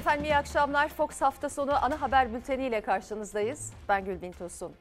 Efendim iyi akşamlar. Fox hafta sonu ana haber bülteni ile karşınızdayız. Ben Gülbin Tosun.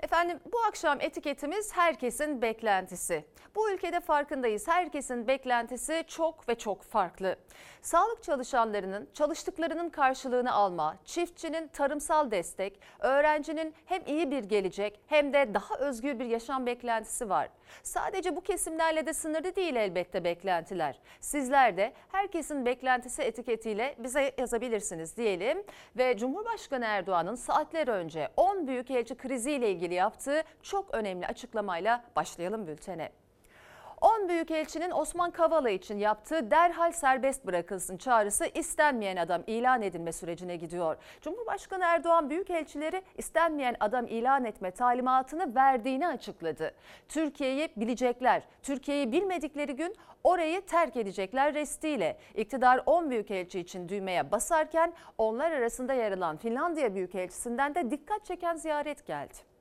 Efendim bu akşam etiketimiz herkesin beklentisi. Bu ülkede farkındayız. Herkesin beklentisi çok ve çok farklı. Sağlık çalışanlarının çalıştıklarının karşılığını alma, çiftçinin tarımsal destek, öğrencinin hem iyi bir gelecek hem de daha özgür bir yaşam beklentisi var. Sadece bu kesimlerle de sınırlı değil elbette beklentiler. Sizler de herkesin beklentisi etiketiyle bize yazabilirsiniz diyelim ve Cumhurbaşkanı Erdoğan'ın saatler önce 10 büyükelçi kriziyle ilgili yaptığı çok önemli açıklamayla başlayalım bültene. 10 Büyükelçinin Osman Kavala için yaptığı derhal serbest bırakılsın çağrısı istenmeyen adam ilan edilme sürecine gidiyor. Cumhurbaşkanı Erdoğan Büyükelçileri istenmeyen adam ilan etme talimatını verdiğini açıkladı. Türkiye'yi bilecekler, Türkiye'yi bilmedikleri gün orayı terk edecekler restiyle. İktidar 10 Büyükelçi için düğmeye basarken onlar arasında yer alan Finlandiya Büyükelçisinden de dikkat çeken ziyaret geldi.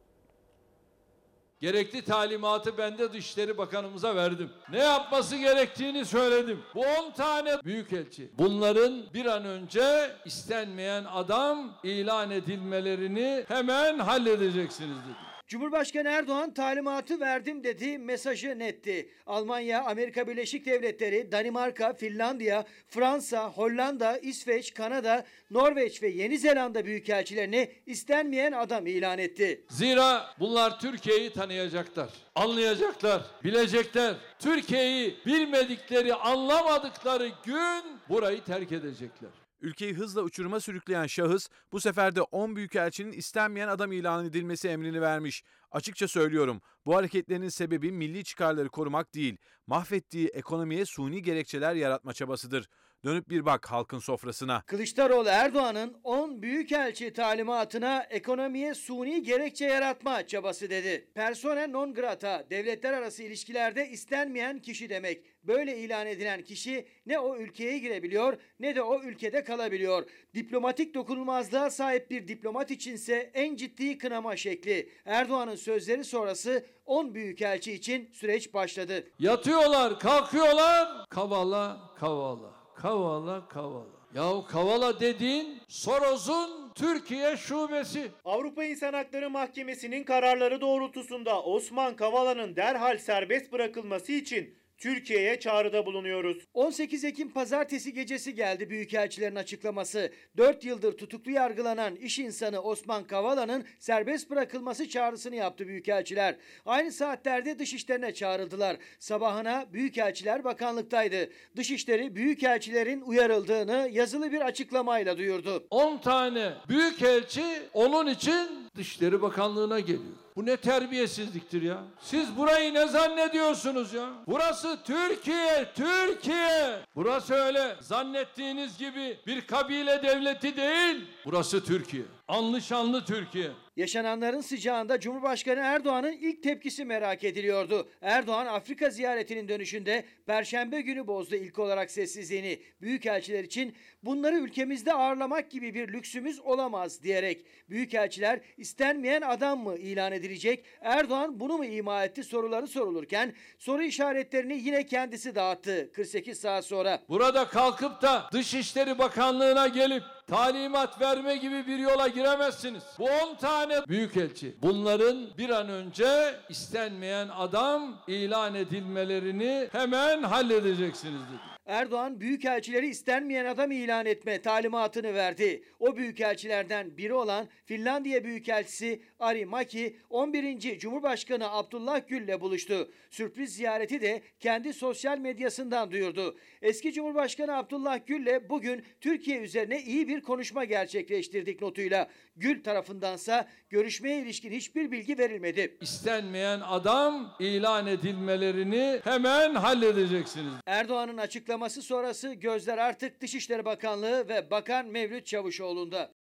Gerekli talimatı ben de Dışişleri Bakanımıza verdim. Ne yapması gerektiğini söyledim. Bu 10 tane büyükelçi. Bunların bir an önce istenmeyen adam ilan edilmelerini hemen halledeceksiniz dedim. Cumhurbaşkanı Erdoğan talimatı verdim dedi, mesajı netti. Almanya, Amerika Birleşik Devletleri, Danimarka, Finlandiya, Fransa, Hollanda, İsveç, Kanada, Norveç ve Yeni Zelanda büyükelçilerini istenmeyen adam ilan etti. Zira bunlar Türkiye'yi tanıyacaklar, anlayacaklar, bilecekler. Türkiye'yi bilmedikleri, anlamadıkları gün burayı terk edecekler. Ülkeyi hızla uçuruma sürükleyen şahıs bu sefer de 10 büyükelçinin istenmeyen adam ilan edilmesi emrini vermiş. Açıkça söylüyorum bu hareketlerinin sebebi milli çıkarları korumak değil, mahvettiği ekonomiye suni gerekçeler yaratma çabasıdır. Dönüp bir bak halkın sofrasına. Kılıçdaroğlu Erdoğan'ın 10 büyükelçi talimatına ekonomiye suni gerekçe yaratma çabası dedi. Persona non grata devletler arası ilişkilerde istenmeyen kişi demek. Böyle ilan edilen kişi ne o ülkeye girebiliyor ne de o ülkede kalabiliyor. Diplomatik dokunulmazlığa sahip bir diplomat içinse en ciddi kınama şekli. Erdoğan'ın sözleri sonrası 10 büyükelçi için süreç başladı. Yatıyorlar, kalkıyorlar. Kavala, kavala, kavala, kavala. Yahu Kavala dediğin Soros'un Türkiye şubesi. Avrupa İnsan Hakları Mahkemesi'nin kararları doğrultusunda Osman Kavala'nın derhal serbest bırakılması için Türkiye'ye çağrıda bulunuyoruz. 18 Ekim pazartesi gecesi geldi Büyükelçilerin açıklaması. 4 yıldır tutuklu yargılanan iş insanı Osman Kavala'nın serbest bırakılması çağrısını yaptı Büyükelçiler. Aynı saatlerde dışişlerine çağrıldılar. Sabahına Büyükelçiler Bakanlıktaydı. Dışişleri Büyükelçilerin uyarıldığını yazılı bir açıklamayla duyurdu. 10 tane büyükelçi onun için Dışişleri Bakanlığı'na geliyor. Bu ne terbiyesizliktir ya. Siz burayı ne zannediyorsunuz ya? Burası Türkiye, Türkiye. Burası öyle zannettiğiniz gibi bir kabile devleti değil. Burası Türkiye. Anlı şanlı Türkiye. Yaşananların sıcağında Cumhurbaşkanı Erdoğan'ın ilk tepkisi merak ediliyordu. Erdoğan Afrika ziyaretinin dönüşünde Perşembe günü bozdu ilk olarak sessizliğini. Büyükelçiler için bunları ülkemizde ağırlamak gibi bir lüksümüz olamaz diyerek Büyükelçiler istenmeyen adam mı ilan edilecek? Erdoğan bunu mu ima etti soruları sorulurken soru işaretlerini yine kendisi dağıttı 48 saat sonra. Burada kalkıp da Dışişleri Bakanlığı'na gelip talimat verme gibi bir yola giremezsiniz. Bu 10 tane büyükelçi. Bunların bir an önce istenmeyen adam ilan edilmelerini hemen halledeceksiniz dedi. Erdoğan büyükelçileri istenmeyen adam ilan etme talimatını verdi. O büyükelçilerden biri olan Finlandiya Büyükelçisi Ari Maki 11. Cumhurbaşkanı Abdullah Gül'le buluştu. Sürpriz ziyareti de kendi sosyal medyasından duyurdu. Eski Cumhurbaşkanı Abdullah Gül'le bugün Türkiye üzerine iyi bir konuşma gerçekleştirdik notuyla. Gül tarafındansa görüşmeye ilişkin hiçbir bilgi verilmedi. İstenmeyen adam ilan edilmelerini hemen halledeceksiniz. Erdoğan'ın açıklaması sonrası gözler artık Dışişleri Bakanlığı ve Bakan Mevlüt Çavuşoğlu'nda.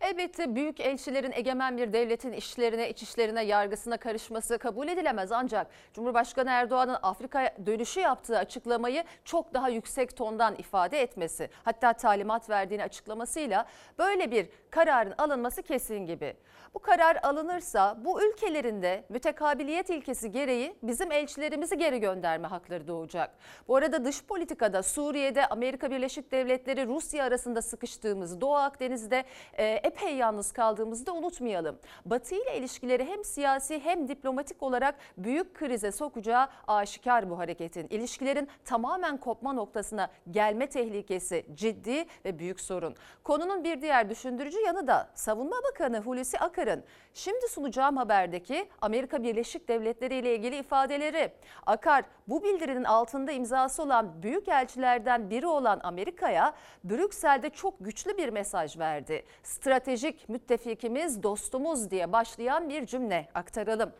Elbette büyük elçilerin egemen bir devletin işlerine, iç işlerine, yargısına karışması kabul edilemez. Ancak Cumhurbaşkanı Erdoğan'ın Afrika dönüşü yaptığı açıklamayı çok daha yüksek tondan ifade etmesi, hatta talimat verdiğini açıklamasıyla böyle bir kararın alınması kesin gibi. Bu karar alınırsa bu ülkelerin de mütekabiliyet ilkesi gereği bizim elçilerimizi geri gönderme hakları doğacak. Bu arada dış politikada Suriye'de Amerika Birleşik Devletleri Rusya arasında sıkıştığımız Doğu Akdeniz'de e, epey yalnız kaldığımızı da unutmayalım. Batı ile ilişkileri hem siyasi hem diplomatik olarak büyük krize sokacağı aşikar bu hareketin. İlişkilerin tamamen kopma noktasına gelme tehlikesi ciddi ve büyük sorun. Konunun bir diğer düşündürücü yanı da Savunma Bakanı Hulusi Akar'ın şimdi sunacağım haberdeki Amerika Birleşik Devletleri ile ilgili ifadeleri. Akar bu bildirinin altında imzası olan büyük elçilerden biri olan Amerika'ya Brüksel'de çok güçlü bir mesaj verdi. Stratejik müttefikimiz, dostumuz diye başlayan bir cümle aktaralım.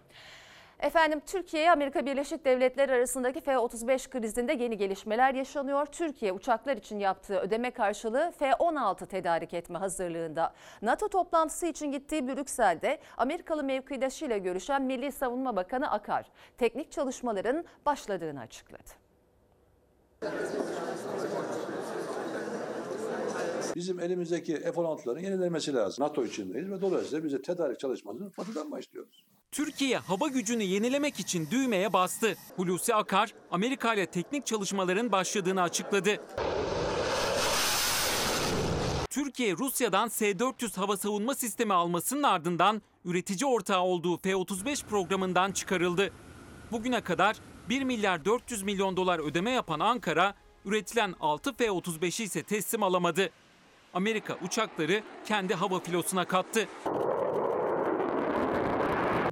Efendim Türkiye Amerika Birleşik Devletleri arasındaki F-35 krizinde yeni gelişmeler yaşanıyor. Türkiye uçaklar için yaptığı ödeme karşılığı F-16 tedarik etme hazırlığında. NATO toplantısı için gittiği Brüksel'de Amerikalı mevkidaşıyla görüşen Milli Savunma Bakanı Akar teknik çalışmaların başladığını açıkladı. Bizim elimizdeki F-16'ların yenilenmesi lazım. NATO içindeyiz ve dolayısıyla bize tedarik çalışmasını batıdan başlıyoruz. Türkiye hava gücünü yenilemek için düğmeye bastı. Hulusi Akar, Amerika ile teknik çalışmaların başladığını açıkladı. Türkiye Rusya'dan S-400 hava savunma sistemi almasının ardından üretici ortağı olduğu F-35 programından çıkarıldı. Bugüne kadar 1 milyar 400 milyon dolar ödeme yapan Ankara, üretilen 6 F-35'i ise teslim alamadı. Amerika uçakları kendi hava filosuna kattı.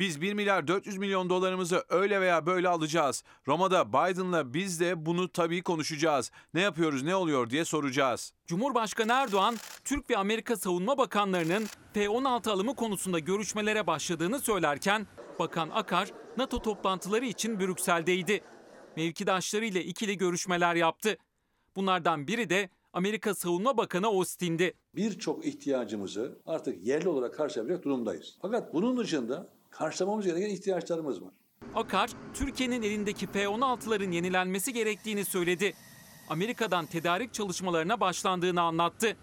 Biz 1 milyar 400 milyon dolarımızı öyle veya böyle alacağız. Roma'da Biden'la biz de bunu tabii konuşacağız. Ne yapıyoruz, ne oluyor diye soracağız. Cumhurbaşkanı Erdoğan, Türk ve Amerika savunma bakanlarının F-16 alımı konusunda görüşmelere başladığını söylerken, Bakan Akar NATO toplantıları için Brüksel'deydi. Mevkidaşlarıyla ikili görüşmeler yaptı. Bunlardan biri de Amerika Savunma Bakanı Austin'di. Birçok ihtiyacımızı artık yerli olarak karşılayacak durumdayız. Fakat bunun dışında karşılamamız gereken ihtiyaçlarımız var. Akar, Türkiye'nin elindeki F-16'ların yenilenmesi gerektiğini söyledi. Amerika'dan tedarik çalışmalarına başlandığını anlattı.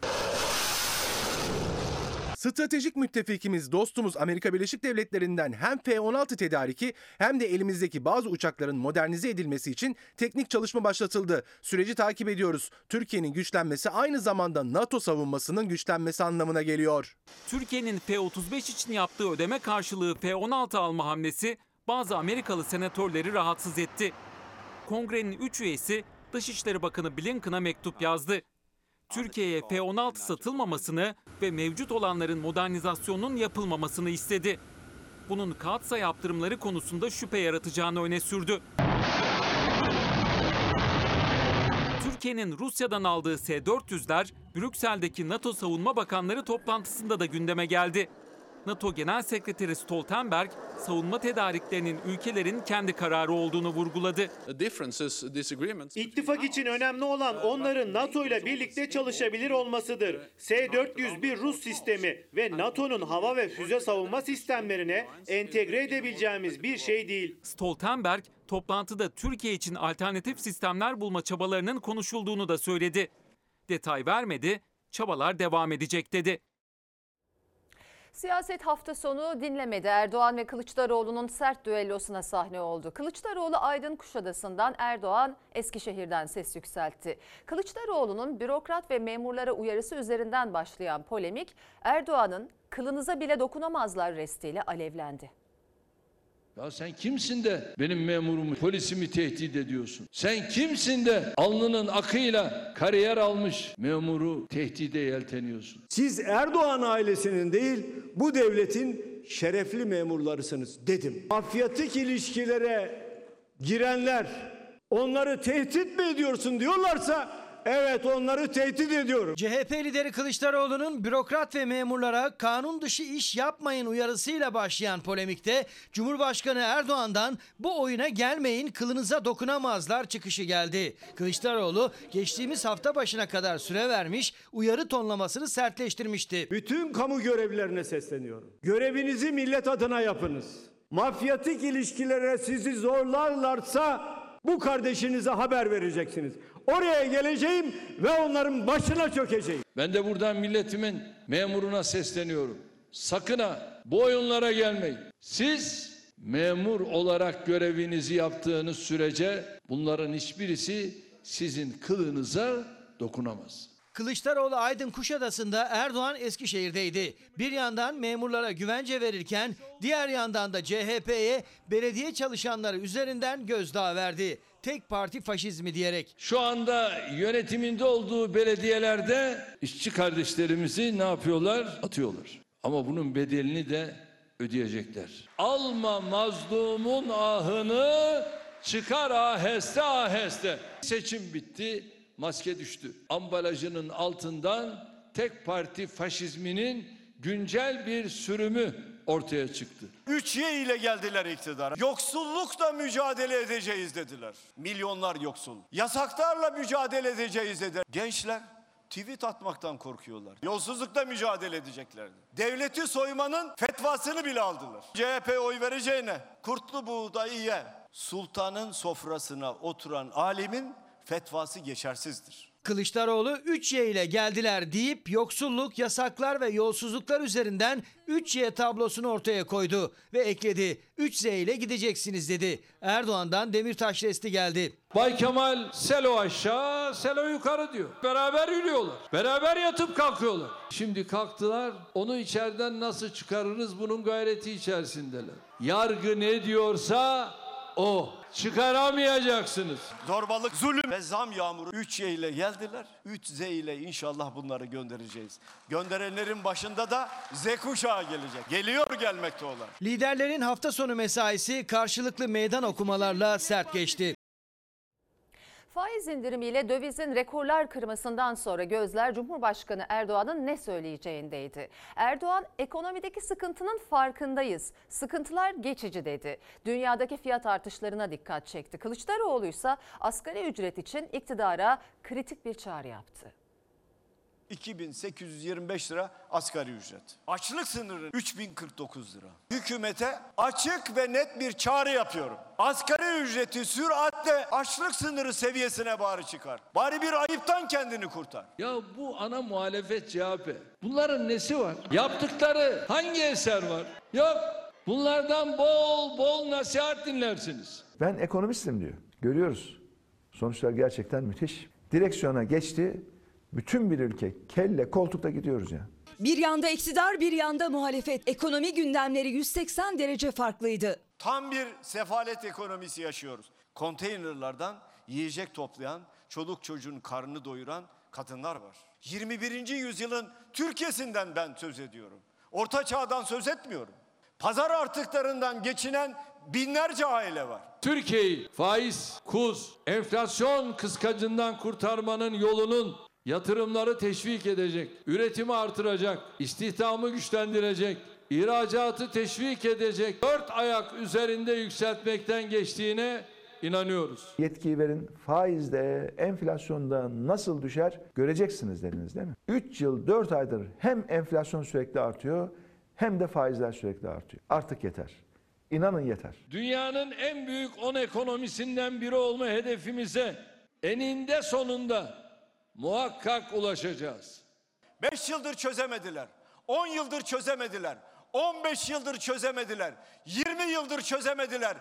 Stratejik müttefikimiz, dostumuz Amerika Birleşik Devletleri'nden hem F-16 tedariki hem de elimizdeki bazı uçakların modernize edilmesi için teknik çalışma başlatıldı. Süreci takip ediyoruz. Türkiye'nin güçlenmesi aynı zamanda NATO savunmasının güçlenmesi anlamına geliyor. Türkiye'nin F-35 için yaptığı ödeme karşılığı F-16 alma hamlesi bazı Amerikalı senatörleri rahatsız etti. Kongrenin 3 üyesi Dışişleri Bakanı Blinken'a mektup yazdı. Türkiye'ye F-16 satılmamasını ve mevcut olanların modernizasyonunun yapılmamasını istedi. Bunun kağıtsa yaptırımları konusunda şüphe yaratacağını öne sürdü. Türkiye'nin Rusya'dan aldığı S-400'ler Brüksel'deki NATO Savunma Bakanları toplantısında da gündeme geldi. NATO Genel Sekreteri Stoltenberg, savunma tedariklerinin ülkelerin kendi kararı olduğunu vurguladı. İttifak için önemli olan onların NATO ile birlikte çalışabilir olmasıdır. S-400 bir Rus sistemi ve NATO'nun hava ve füze savunma sistemlerine entegre edebileceğimiz bir şey değil. Stoltenberg, toplantıda Türkiye için alternatif sistemler bulma çabalarının konuşulduğunu da söyledi. Detay vermedi, çabalar devam edecek dedi. Siyaset hafta sonu dinlemedi. Erdoğan ve Kılıçdaroğlu'nun sert düellosuna sahne oldu. Kılıçdaroğlu Aydın Kuşadası'ndan, Erdoğan Eskişehir'den ses yükseltti. Kılıçdaroğlu'nun bürokrat ve memurlara uyarısı üzerinden başlayan polemik, Erdoğan'ın kılınıza bile dokunamazlar restiyle alevlendi. Ya sen kimsin de benim memurumu, polisimi tehdit ediyorsun? Sen kimsin de alnının akıyla kariyer almış memuru tehdide yelteniyorsun? Siz Erdoğan ailesinin değil bu devletin şerefli memurlarısınız dedim. Mafyatik ilişkilere girenler onları tehdit mi ediyorsun diyorlarsa Evet onları tehdit ediyorum. CHP lideri Kılıçdaroğlu'nun bürokrat ve memurlara kanun dışı iş yapmayın uyarısıyla başlayan polemikte Cumhurbaşkanı Erdoğan'dan bu oyuna gelmeyin kılınıza dokunamazlar çıkışı geldi. Kılıçdaroğlu geçtiğimiz hafta başına kadar süre vermiş uyarı tonlamasını sertleştirmişti. Bütün kamu görevlilerine sesleniyorum. Görevinizi millet adına yapınız. Mafyatik ilişkilere sizi zorlarlarsa bu kardeşinize haber vereceksiniz. Oraya geleceğim ve onların başına çökeceğim. Ben de buradan milletimin memuruna sesleniyorum. Sakın ha bu oyunlara gelmeyin. Siz memur olarak görevinizi yaptığınız sürece bunların hiçbirisi sizin kılınıza dokunamaz. Kılıçdaroğlu Aydın Kuşadası'nda Erdoğan Eskişehir'deydi. Bir yandan memurlara güvence verirken diğer yandan da CHP'ye belediye çalışanları üzerinden gözdağı verdi. Tek parti faşizmi diyerek. Şu anda yönetiminde olduğu belediyelerde işçi kardeşlerimizi ne yapıyorlar? Atıyorlar. Ama bunun bedelini de ödeyecekler. Alma mazlumun ahını çıkar aheste aheste. Seçim bitti, maske düştü. Ambalajının altından tek parti faşizminin güncel bir sürümü ortaya çıktı. 3Y ile geldiler iktidara. Yoksullukla mücadele edeceğiz dediler. Milyonlar yoksul. Yasaklarla mücadele edeceğiz dediler. Gençler tweet atmaktan korkuyorlar. Yolsuzlukla mücadele edeceklerdi. Devleti soymanın fetvasını bile aldılar. CHP oy vereceğine kurtlu buğdayı ye. Sultanın sofrasına oturan alimin fetvası geçersizdir. Kılıçdaroğlu 3Y ile geldiler deyip yoksulluk, yasaklar ve yolsuzluklar üzerinden 3Y tablosunu ortaya koydu ve ekledi. 3Z ile gideceksiniz dedi. Erdoğan'dan Demirtaş resti geldi. Bay Kemal selo aşağı, selo yukarı diyor. Beraber yürüyorlar. Beraber yatıp kalkıyorlar. Şimdi kalktılar. Onu içeriden nasıl çıkarırız bunun gayreti içerisindeler. Yargı ne diyorsa o. Çıkaramayacaksınız. Zorbalık, zulüm ve zam yağmuru 3Y ile geldiler. 3Z ile inşallah bunları göndereceğiz. Gönderenlerin başında da Z kuşağı gelecek. Geliyor gelmekte olan. Liderlerin hafta sonu mesaisi karşılıklı meydan okumalarla sert geçti. Faiz indirimiyle dövizin rekorlar kırmasından sonra gözler Cumhurbaşkanı Erdoğan'ın ne söyleyeceğindeydi. Erdoğan ekonomideki sıkıntının farkındayız. Sıkıntılar geçici dedi. Dünyadaki fiyat artışlarına dikkat çekti. Kılıçdaroğlu ise asgari ücret için iktidara kritik bir çağrı yaptı. 2825 lira asgari ücret. Açlık sınırı 3049 lira. Hükümete açık ve net bir çağrı yapıyorum. Asgari ücreti süratle açlık sınırı seviyesine bari çıkar. Bari bir ayıptan kendini kurtar. Ya bu ana muhalefet CHP. Bunların nesi var? Yaptıkları hangi eser var? Yok. Bunlardan bol bol nasihat dinlersiniz. Ben ekonomistim diyor. Görüyoruz. Sonuçlar gerçekten müthiş. Direksiyona geçti. Bütün bir ülke kelle koltukta gidiyoruz ya. Bir yanda iktidar bir yanda muhalefet. Ekonomi gündemleri 180 derece farklıydı. Tam bir sefalet ekonomisi yaşıyoruz. Konteynerlardan yiyecek toplayan, çoluk çocuğun karnını doyuran kadınlar var. 21. yüzyılın Türkiye'sinden ben söz ediyorum. Orta çağdan söz etmiyorum. Pazar artıklarından geçinen binlerce aile var. Türkiye'yi faiz, kuz, enflasyon kıskacından kurtarmanın yolunun yatırımları teşvik edecek, üretimi artıracak, istihdamı güçlendirecek, ihracatı teşvik edecek dört ayak üzerinde yükseltmekten geçtiğine inanıyoruz. Yetkiyi verin faizde, enflasyonda nasıl düşer göreceksiniz dediniz değil mi? 3 yıl 4 aydır hem enflasyon sürekli artıyor hem de faizler sürekli artıyor. Artık yeter. İnanın yeter. Dünyanın en büyük 10 ekonomisinden biri olma hedefimize eninde sonunda muhakkak ulaşacağız. 5 yıldır çözemediler. 10 yıldır çözemediler. 15 yıldır çözemediler. 20 yıldır çözemediler.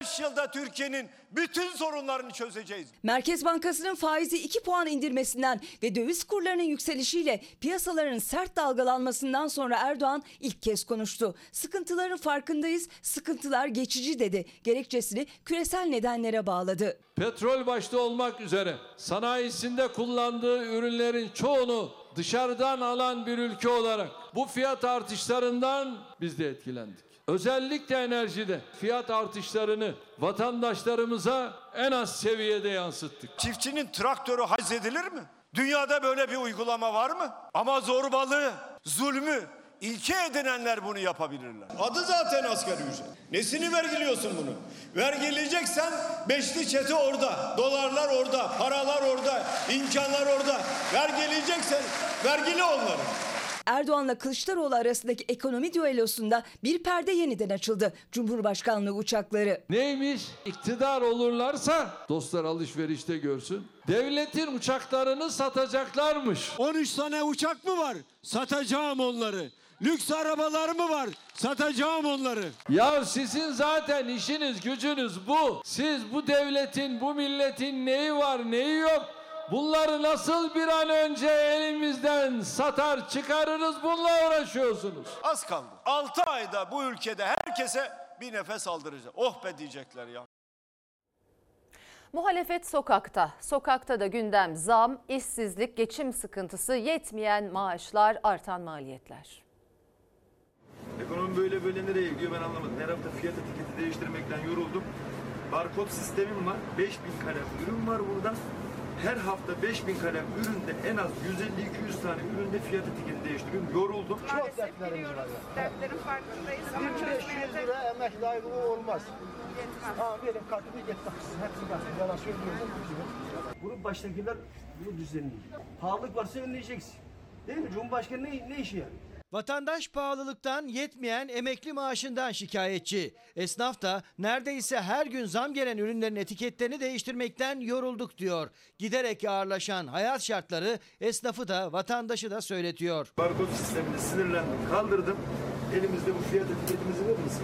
5 yılda Türkiye'nin bütün sorunlarını çözeceğiz. Merkez Bankası'nın faizi 2 puan indirmesinden ve döviz kurlarının yükselişiyle piyasaların sert dalgalanmasından sonra Erdoğan ilk kez konuştu. Sıkıntıların farkındayız, sıkıntılar geçici dedi. Gerekçesini küresel nedenlere bağladı. Petrol başta olmak üzere sanayisinde kullandığı ürünlerin çoğunu dışarıdan alan bir ülke olarak bu fiyat artışlarından biz de etkilendik. Özellikle enerjide fiyat artışlarını vatandaşlarımıza en az seviyede yansıttık. Çiftçinin traktörü haz edilir mi? Dünyada böyle bir uygulama var mı? Ama zorbalığı, zulmü ilke edinenler bunu yapabilirler. Adı zaten asgari ücret. Nesini vergiliyorsun bunu? Vergileyeceksen beşli çete orada, dolarlar orada, paralar orada, imkanlar orada. Vergileyeceksen vergili onları. Erdoğan'la Kılıçdaroğlu arasındaki ekonomi düellosunda bir perde yeniden açıldı. Cumhurbaşkanlığı uçakları. Neymiş? İktidar olurlarsa dostlar alışverişte görsün. Devletin uçaklarını satacaklarmış. 13 tane uçak mı var? Satacağım onları. Lüks arabalar mı var? Satacağım onları. Ya sizin zaten işiniz gücünüz bu. Siz bu devletin, bu milletin neyi var neyi yok. Bunları nasıl bir an önce elimizden satar çıkarırız bununla uğraşıyorsunuz. Az kaldı. 6 ayda bu ülkede herkese bir nefes aldıracak. Oh be diyecekler ya. Muhalefet sokakta. Sokakta da gündem zam, işsizlik, geçim sıkıntısı, yetmeyen maaşlar, artan maliyetler. Ekonomi böyle böyle nereye gidiyor ben anlamadım. Her hafta fiyat etiketi değiştirmekten yoruldum. Barkod sistemim var. 5000 kalem ürün var burada. Her hafta 5000 kalem üründe en az 150-200 tane üründe fiyat etiketi değiştiriyorum. Yoruldum. Çok dertlerimiz var ya. Dertlerin farkındayız ama 1500 lira emekli aylığı olmaz. Ha benim kartımı yetmez. Hepsi bak. Yalan söylüyorum. Bunun baştakiler bunu düzenliyor. Pahalılık varsa önleyeceksin. Değil mi? Cumhurbaşkanı ne, ne işi yani? Vatandaş pahalılıktan yetmeyen emekli maaşından şikayetçi. Esnaf da neredeyse her gün zam gelen ürünlerin etiketlerini değiştirmekten yorulduk diyor. Giderek ağırlaşan hayat şartları esnafı da vatandaşı da söyletiyor. Barkod sistemini sinirlendim. Kaldırdım. Elimizde bu fiyat etiketimizi verir misin?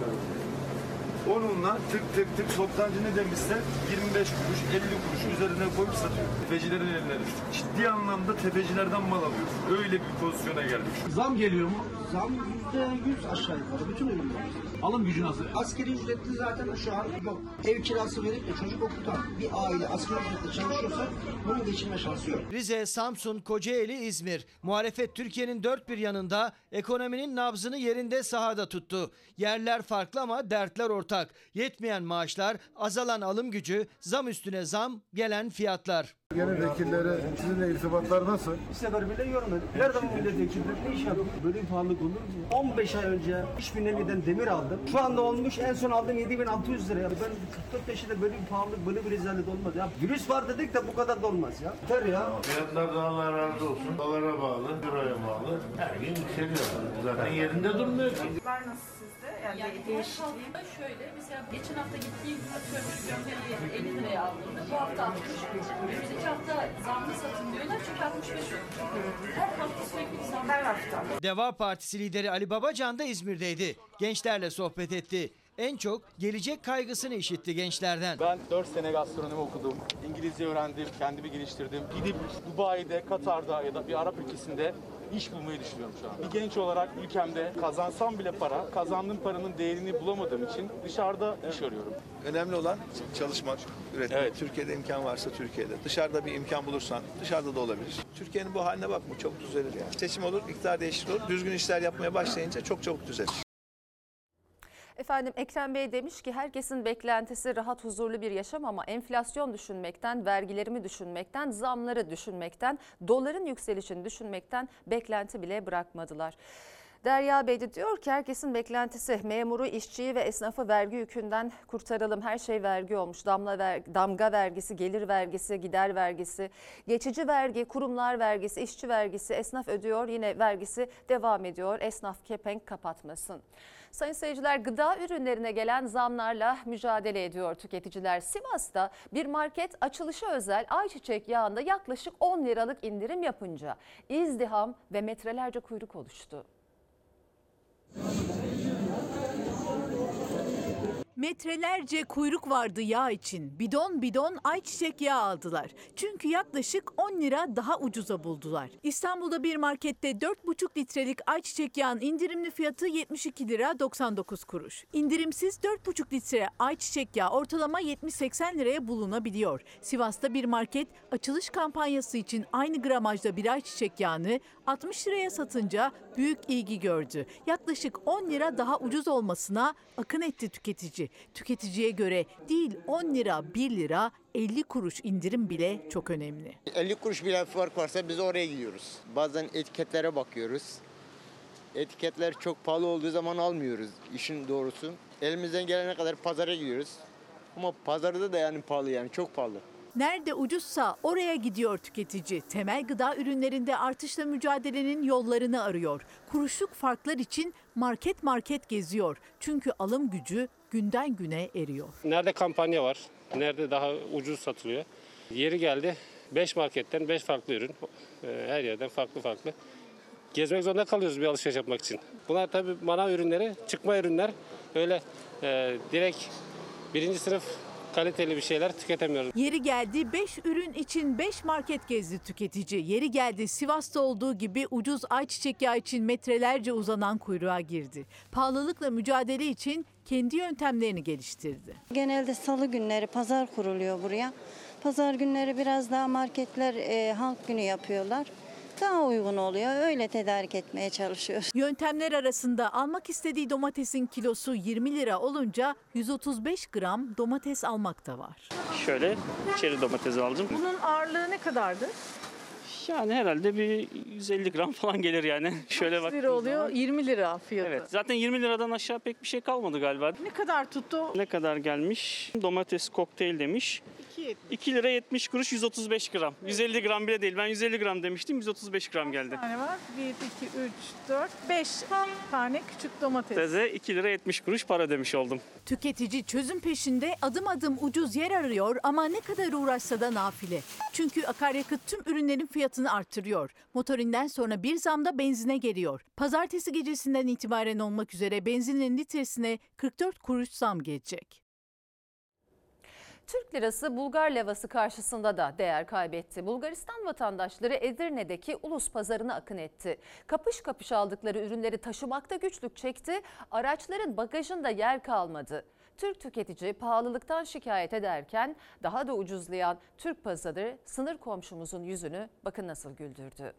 Onunla tık tık tık toptancı ne demişse 25 kuruş 50 kuruş üzerine koyup satıyor. Tefecilerin eline düştük. Ciddi anlamda tefecilerden mal alıyoruz. Öyle bir pozisyona geldik. Zam geliyor mu? Zam yüzde yüz aşağı yukarı. Bütün ürünler. Alım gücü nasıl? Askeri ücretli zaten şu an yok. Ev kirası verip de çocuk okutan bir aile asgari ücretle çalışıyorsa bunun geçinme şansı yok. Rize, Samsun, Kocaeli, İzmir. Muhalefet Türkiye'nin dört bir yanında ekonominin nabzını yerinde sahada tuttu. Yerler farklı ama dertler ortak. Yetmeyen maaşlar, azalan alım gücü, zam üstüne zam, gelen fiyatlar. Genel vekillere sizinle irtibatlar nasıl? Sefer bile görmedim. Nerede bu milletvekilleri? Ne iş yapıyor? Böyle bir pahalılık olur mu? 15 ay önce 3000 liradan demir aldım. Şu anda olmuş en son aldığım 7600 lira. Ya Ben 44 yaşında böyle bir pahalılık, böyle bir rezalet olmadı ya. Virüs var dedik de bu kadar da olmaz ya. Yeter ya. Fiyatlardan Allah razı olsun. Dolara bağlı, euroya bağlı. Her gün yükseliyor. Zaten yerinde durmuyor ki. var nasıl? Yani, Yani her değişikliği. hafta şöyle mesela geçen hafta gittiğim atıyorum şu gömleği 50 liraya aldığımda bu hafta 60 önümüzdeki hafta zamlı satın diyorlar çünkü 65 oldu. Her hafta sürekli bir zam. Her hafta. Deva Partisi lideri Ali Babacan da İzmir'deydi. Gençlerle sohbet etti. En çok gelecek kaygısını işitti gençlerden. Ben 4 sene gastronomi okudum. İngilizce öğrendim, kendimi geliştirdim. Gidip Dubai'de, Katar'da ya da bir Arap ülkesinde iş bulmayı düşünüyorum şu an. Bir genç olarak ülkemde kazansam bile para, kazandığım paranın değerini bulamadığım için dışarıda iş arıyorum. Önemli olan çalışmak, üretmek. Türkiye'de imkan varsa Türkiye'de. Dışarıda bir imkan bulursan dışarıda da olabilir. Türkiye'nin bu haline bakma çok düzelir yani. Seçim olur, iktidar değişir olur. Düzgün işler yapmaya başlayınca çok çabuk düzelir. Efendim Ekrem Bey demiş ki herkesin beklentisi rahat huzurlu bir yaşam ama enflasyon düşünmekten, vergilerimi düşünmekten, zamları düşünmekten, doların yükselişini düşünmekten beklenti bile bırakmadılar. Derya Bey de diyor ki herkesin beklentisi memuru, işçiyi ve esnafı vergi yükünden kurtaralım. Her şey vergi olmuş. Damla ver, damga vergisi, gelir vergisi, gider vergisi, geçici vergi, kurumlar vergisi, işçi vergisi, esnaf ödüyor. Yine vergisi devam ediyor. Esnaf kepenk kapatmasın. Sayın seyirciler gıda ürünlerine gelen zamlarla mücadele ediyor tüketiciler. Sivas'ta bir market açılışı özel ayçiçek yağında yaklaşık 10 liralık indirim yapınca izdiham ve metrelerce kuyruk oluştu. Metrelerce kuyruk vardı yağ için. Bidon bidon ayçiçek yağı aldılar. Çünkü yaklaşık 10 lira daha ucuza buldular. İstanbul'da bir markette 4,5 litrelik ayçiçek yağın indirimli fiyatı 72 lira 99 kuruş. İndirimsiz 4,5 litre ayçiçek yağı ortalama 70-80 liraya bulunabiliyor. Sivas'ta bir market açılış kampanyası için aynı gramajda bir ayçiçek yağını 60 liraya satınca büyük ilgi gördü. Yaklaşık 10 lira daha ucuz olmasına akın etti tüketici. Tüketiciye göre değil 10 lira 1 lira 50 kuruş indirim bile çok önemli. 50 kuruş bile fark varsa biz oraya gidiyoruz. Bazen etiketlere bakıyoruz. Etiketler çok pahalı olduğu zaman almıyoruz işin doğrusu. Elimizden gelene kadar pazara gidiyoruz. Ama pazarda da yani pahalı yani çok pahalı. Nerede ucuzsa oraya gidiyor tüketici. Temel gıda ürünlerinde artışla mücadelenin yollarını arıyor. Kuruşluk farklar için market market geziyor. Çünkü alım gücü günden güne eriyor. Nerede kampanya var, nerede daha ucuz satılıyor. Yeri geldi 5 marketten 5 farklı ürün, e, her yerden farklı farklı. Gezmek zorunda kalıyoruz bir alışveriş yapmak için. Bunlar tabii manav ürünleri, çıkma ürünler. Öyle e, direkt birinci sınıf kaliteli bir şeyler tüketemiyoruz. Yeri geldi 5 ürün için 5 market gezdi tüketici. Yeri geldi Sivas'ta olduğu gibi ucuz ayçiçek yağı için metrelerce uzanan kuyruğa girdi. Pahalılıkla mücadele için kendi yöntemlerini geliştirdi. Genelde salı günleri pazar kuruluyor buraya. Pazar günleri biraz daha marketler e, halk günü yapıyorlar. Daha uygun oluyor. Öyle tedarik etmeye çalışıyoruz. Yöntemler arasında almak istediği domatesin kilosu 20 lira olunca 135 gram domates almak da var. Şöyle çeri domatesi aldım. Bunun ağırlığı ne kadardı? Yani herhalde bir 150 gram falan gelir yani. Şöyle bak. lira oluyor? 20 lira fiyatı. Evet. Zaten 20 liradan aşağı pek bir şey kalmadı galiba. Ne kadar tuttu? Ne kadar gelmiş? Domates kokteyl demiş. 2 lira 70 kuruş 135 gram. 150 gram bile değil. Ben 150 gram demiştim. 135 gram geldi. tane var? 1, 2, 3, 4, 5 tane küçük domates. Teze 2 lira 70 kuruş para demiş oldum. Tüketici çözüm peşinde adım adım ucuz yer arıyor ama ne kadar uğraşsa da nafile. Çünkü akaryakıt tüm ürünlerin fiyatını arttırıyor. Motorinden sonra bir zam da benzine geliyor. Pazartesi gecesinden itibaren olmak üzere benzinin litresine 44 kuruş zam gelecek. Türk lirası Bulgar levası karşısında da değer kaybetti. Bulgaristan vatandaşları Edirne'deki ulus pazarına akın etti. Kapış kapış aldıkları ürünleri taşımakta güçlük çekti. Araçların bagajında yer kalmadı. Türk tüketici pahalılıktan şikayet ederken daha da ucuzlayan Türk pazarı sınır komşumuzun yüzünü bakın nasıl güldürdü.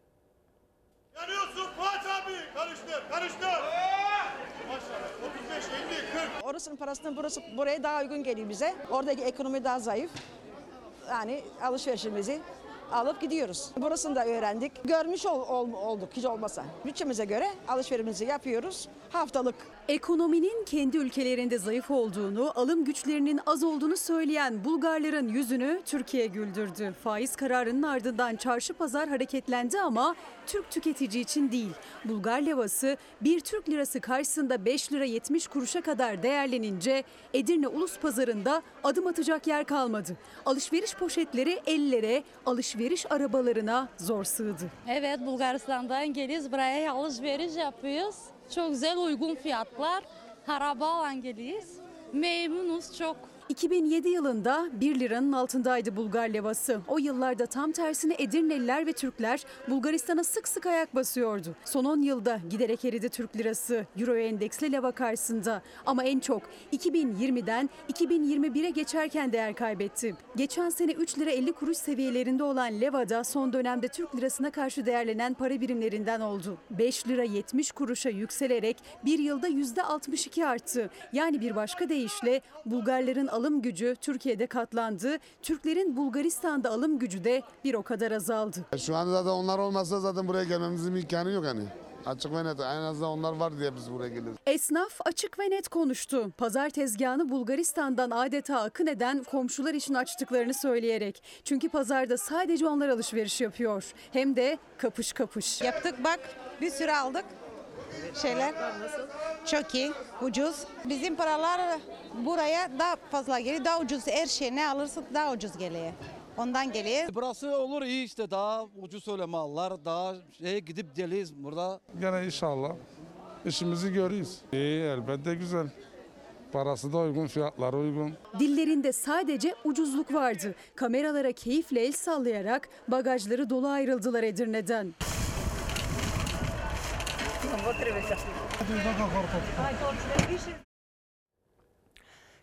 Yanıyorsun Fuat abi. Karıştır, karıştır. Maşallah 35, 50, 40. Orasının parasını burası buraya daha uygun geliyor bize. Oradaki ekonomi daha zayıf. Yani alışverişimizi alıp gidiyoruz. Burasını da öğrendik. Görmüş ol- ol- olduk hiç olmasa. Bütçemize göre alışverişimizi yapıyoruz. Haftalık Ekonominin kendi ülkelerinde zayıf olduğunu, alım güçlerinin az olduğunu söyleyen Bulgarların yüzünü Türkiye güldürdü. Faiz kararının ardından çarşı pazar hareketlendi ama Türk tüketici için değil. Bulgar levası bir Türk lirası karşısında 5 lira 70 kuruşa kadar değerlenince Edirne Ulus Pazarı'nda adım atacak yer kalmadı. Alışveriş poşetleri ellere, alışveriş arabalarına zor sığdı. Evet Bulgaristan'dan geliyoruz buraya alışveriş yapıyoruz. Çok güzel uygun fiyatlar. Arabayla geliyoruz. Memnunuz çok. 2007 yılında 1 liranın altındaydı Bulgar levası. O yıllarda tam tersine Edirneliler ve Türkler Bulgaristan'a sık sık ayak basıyordu. Son 10 yılda giderek eridi Türk lirası Euro endeksli leva karşısında. Ama en çok 2020'den 2021'e geçerken değer kaybetti. Geçen sene 3 lira 50 kuruş seviyelerinde olan leva da son dönemde Türk lirasına karşı değerlenen para birimlerinden oldu. 5 lira 70 kuruşa yükselerek bir yılda %62 arttı. Yani bir başka deyişle Bulgarların alım gücü Türkiye'de katlandı. Türklerin Bulgaristan'da alım gücü de bir o kadar azaldı. Şu anda zaten onlar olmazsa zaten buraya gelmemizin imkanı yok hani. Açık ve net. En azından onlar var diye biz buraya geliyoruz. Esnaf açık ve net konuştu. Pazar tezgahını Bulgaristan'dan adeta akın eden komşular için açtıklarını söyleyerek. Çünkü pazarda sadece onlar alışveriş yapıyor. Hem de kapış kapış. Yaptık bak bir sürü aldık şeyler. Çok iyi, ucuz. Bizim paralar buraya daha fazla geliyor. Daha ucuz her şey ne alırsak daha ucuz geliyor. Ondan geliyor. Burası olur iyi işte daha ucuz öyle mallar daha şeye gidip geliyiz burada. Gene inşallah işimizi görüyoruz. İyi elbette güzel. Parası da uygun, fiyatları uygun. Dillerinde sadece ucuzluk vardı. Kameralara keyifle el sallayarak bagajları dolu ayrıldılar Edirne'den.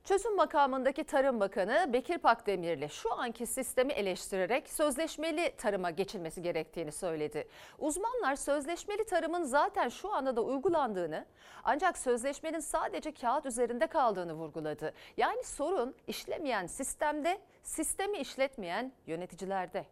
Çözüm makamındaki Tarım Bakanı Bekir Pakdemirli şu anki sistemi eleştirerek sözleşmeli tarıma geçilmesi gerektiğini söyledi. Uzmanlar sözleşmeli tarımın zaten şu anda da uygulandığını ancak sözleşmenin sadece kağıt üzerinde kaldığını vurguladı. Yani sorun işlemeyen sistemde, sistemi işletmeyen yöneticilerde.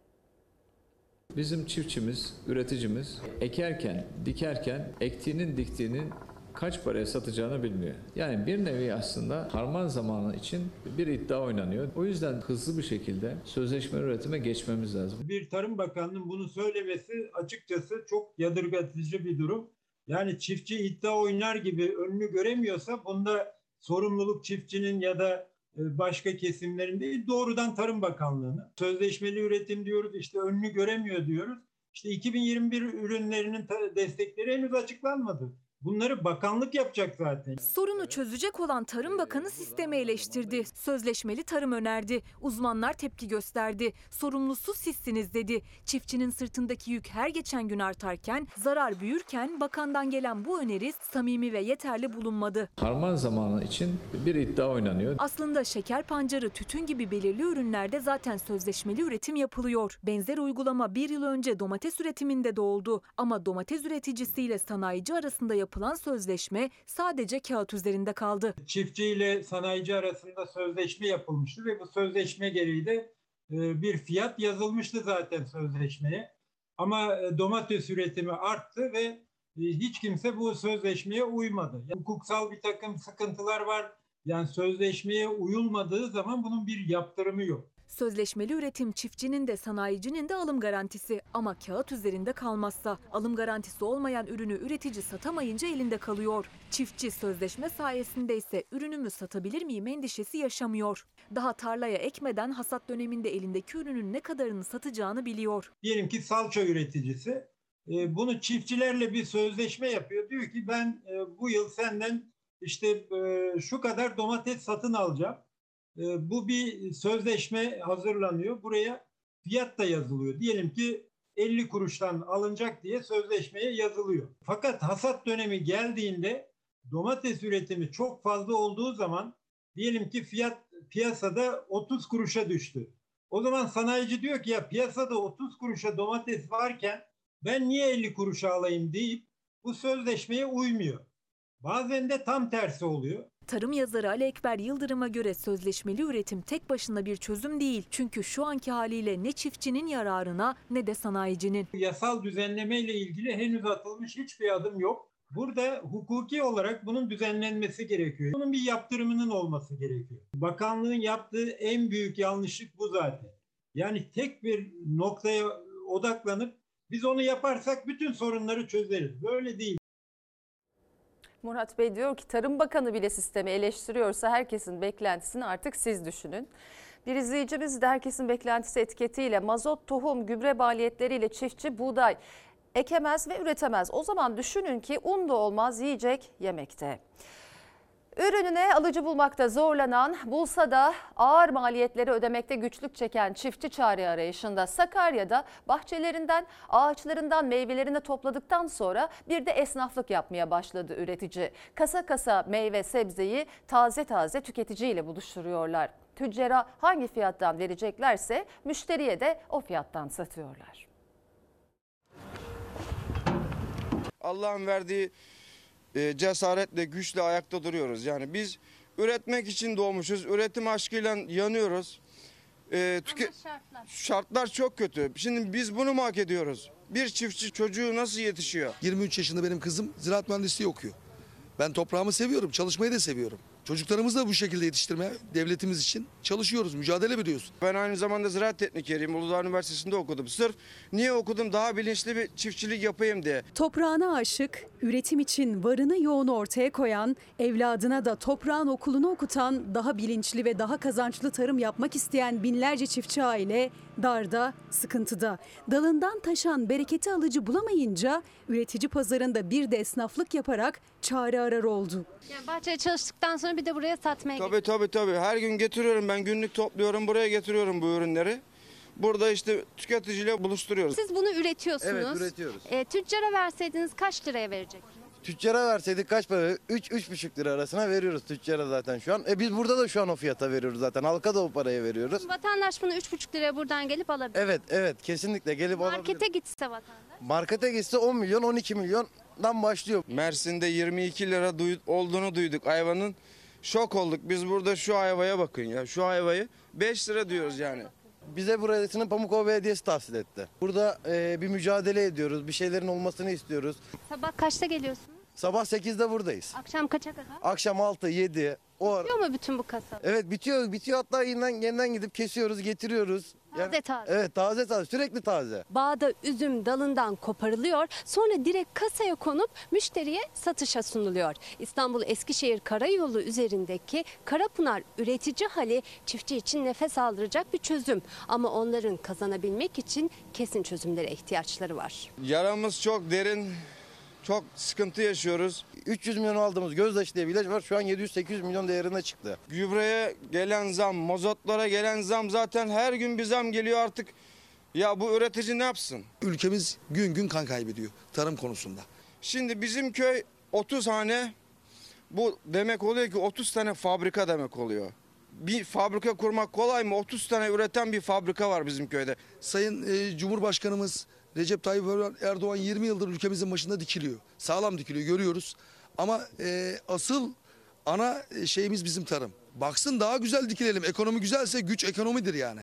Bizim çiftçimiz, üreticimiz ekerken, dikerken ektiğinin diktiğinin kaç paraya satacağını bilmiyor. Yani bir nevi aslında harman zamanı için bir iddia oynanıyor. O yüzden hızlı bir şekilde sözleşme üretime geçmemiz lazım. Bir Tarım Bakanı'nın bunu söylemesi açıkçası çok yadırgatıcı bir durum. Yani çiftçi iddia oynar gibi önünü göremiyorsa bunda sorumluluk çiftçinin ya da başka kesimlerin değil doğrudan Tarım Bakanlığı'nın. Sözleşmeli üretim diyoruz işte önünü göremiyor diyoruz. İşte 2021 ürünlerinin destekleri henüz açıklanmadı. Bunları bakanlık yapacak zaten. Sorunu çözecek olan Tarım Bakanı sistemi eleştirdi. Sözleşmeli tarım önerdi. Uzmanlar tepki gösterdi. Sorumlusu sizsiniz dedi. Çiftçinin sırtındaki yük her geçen gün artarken, zarar büyürken bakandan gelen bu öneri samimi ve yeterli bulunmadı. Harman zamanı için bir iddia oynanıyor. Aslında şeker pancarı, tütün gibi belirli ürünlerde zaten sözleşmeli üretim yapılıyor. Benzer uygulama bir yıl önce domates üretiminde de oldu. Ama domates üreticisiyle sanayici arasında yapılan sözleşme sadece kağıt üzerinde kaldı. Çiftçi ile sanayici arasında sözleşme yapılmıştı ve bu sözleşme gereği de e, bir fiyat yazılmıştı zaten sözleşmeye. Ama e, domates üretimi arttı ve e, hiç kimse bu sözleşmeye uymadı. Yani hukuksal bir takım sıkıntılar var. Yani sözleşmeye uyulmadığı zaman bunun bir yaptırımı yok. Sözleşmeli üretim çiftçinin de sanayicinin de alım garantisi ama kağıt üzerinde kalmazsa alım garantisi olmayan ürünü üretici satamayınca elinde kalıyor. Çiftçi sözleşme sayesinde ise ürünümü satabilir miyim endişesi yaşamıyor. Daha tarlaya ekmeden hasat döneminde elindeki ürünün ne kadarını satacağını biliyor. Diyelim ki salça üreticisi e, bunu çiftçilerle bir sözleşme yapıyor. Diyor ki ben e, bu yıl senden işte e, şu kadar domates satın alacağım. E, bu bir sözleşme hazırlanıyor. Buraya fiyat da yazılıyor. Diyelim ki 50 kuruştan alınacak diye sözleşmeye yazılıyor. Fakat hasat dönemi geldiğinde domates üretimi çok fazla olduğu zaman diyelim ki fiyat piyasada 30 kuruşa düştü. O zaman sanayici diyor ki ya piyasada 30 kuruşa domates varken ben niye 50 kuruşa alayım deyip bu sözleşmeye uymuyor. Bazen de tam tersi oluyor. Tarım yazarı Ali Ekber Yıldırım'a göre sözleşmeli üretim tek başına bir çözüm değil. Çünkü şu anki haliyle ne çiftçinin yararına ne de sanayicinin. Yasal düzenleme ile ilgili henüz atılmış hiçbir adım yok. Burada hukuki olarak bunun düzenlenmesi gerekiyor. Bunun bir yaptırımının olması gerekiyor. Bakanlığın yaptığı en büyük yanlışlık bu zaten. Yani tek bir noktaya odaklanıp biz onu yaparsak bütün sorunları çözeriz. Böyle değil. Murat Bey diyor ki Tarım Bakanı bile sistemi eleştiriyorsa herkesin beklentisini artık siz düşünün. Bir izleyicimiz de herkesin beklentisi etiketiyle mazot, tohum, gübre maliyetleriyle çiftçi buğday ekemez ve üretemez. O zaman düşünün ki un da olmaz yiyecek yemekte. Ürününe alıcı bulmakta zorlanan, bulsa da ağır maliyetleri ödemekte güçlük çeken çiftçi çare arayışında Sakarya'da bahçelerinden, ağaçlarından meyvelerini topladıktan sonra bir de esnaflık yapmaya başladı üretici. Kasa kasa meyve sebzeyi taze taze tüketiciyle buluşturuyorlar. Tüccara hangi fiyattan vereceklerse müşteriye de o fiyattan satıyorlar. Allah'ın verdiği cesaretle, güçle ayakta duruyoruz. Yani biz üretmek için doğmuşuz. Üretim aşkıyla yanıyoruz. E, tüke- şartlar çok kötü. Şimdi biz bunu mu hak ediyoruz? Bir çiftçi çocuğu nasıl yetişiyor? 23 yaşında benim kızım ziraat mühendisliği okuyor. Ben toprağımı seviyorum, çalışmayı da seviyorum. Çocuklarımızı da bu şekilde yetiştirmeye devletimiz için çalışıyoruz, mücadele veriyoruz. Ben aynı zamanda ziraat teknikeriyim. Uludağ Üniversitesi'nde okudum. Sırf niye okudum? Daha bilinçli bir çiftçilik yapayım diye. Toprağına aşık, üretim için varını yoğunu ortaya koyan, evladına da toprağın okulunu okutan, daha bilinçli ve daha kazançlı tarım yapmak isteyen binlerce çiftçi aile darda, sıkıntıda. Dalından taşan bereketi alıcı bulamayınca üretici pazarında bir de esnaflık yaparak çare arar oldu. Yani bahçede çalıştıktan sonra bir de buraya satmaya Tabii tabii tabii. Her gün getiriyorum ben günlük topluyorum buraya getiriyorum bu ürünleri. Burada işte tüketiciyle buluşturuyoruz. Siz bunu üretiyorsunuz. Evet, üretiyoruz. E, tüccara verseydiniz kaç liraya verecek? Tüccara verseydik kaç para? 3-3,5 lira arasına veriyoruz tüccara zaten şu an. E biz burada da şu an o fiyata veriyoruz zaten. Halka da o paraya veriyoruz. Vatandaş bunu 3,5 liraya buradan gelip alabilir. Evet evet kesinlikle gelip alabilir. Markete gitse vatandaş. Markete gitse 10 milyon 12 milyondan başlıyor. Mersin'de 22 lira duy- olduğunu duyduk ayvanın. Şok olduk. Biz burada şu ayvaya bakın ya. Şu ayvayı 5 lira diyoruz yani. Bize burasını Pamukova Belediyesi tahsil etti. Burada e, bir mücadele ediyoruz. Bir şeylerin olmasını istiyoruz. Sabah kaçta geliyorsunuz? Sabah 8'de buradayız. Akşam kaça kadar? Akşam 6, 7. O ara- Bitiyor mu bütün bu kasap? Evet bitiyor. Bitiyor hatta yeniden, yeniden gidip kesiyoruz, getiriyoruz. Taze taze. Evet taze taze sürekli taze. Bağda üzüm dalından koparılıyor, sonra direkt kasaya konup müşteriye satışa sunuluyor. İstanbul Eskişehir Karayolu üzerindeki Karapınar üretici hali çiftçi için nefes aldıracak bir çözüm. Ama onların kazanabilmek için kesin çözümlere ihtiyaçları var. Yaramız çok derin. Çok sıkıntı yaşıyoruz. 300 milyon aldığımız gözdaşı diye bir ilaç var. Şu an 700-800 milyon değerine çıktı. Gübreye gelen zam, mozotlara gelen zam zaten her gün bir zam geliyor artık. Ya bu üretici ne yapsın? Ülkemiz gün gün kan kaybediyor tarım konusunda. Şimdi bizim köy 30 hane bu demek oluyor ki 30 tane fabrika demek oluyor. Bir fabrika kurmak kolay mı? 30 tane üreten bir fabrika var bizim köyde. Sayın e, Cumhurbaşkanımız Recep Tayyip Erdoğan 20 yıldır ülkemizin başında dikiliyor. Sağlam dikiliyor görüyoruz. Ama e, asıl ana e, şeyimiz bizim tarım. Baksın daha güzel dikilelim. Ekonomi güzelse güç ekonomidir yani.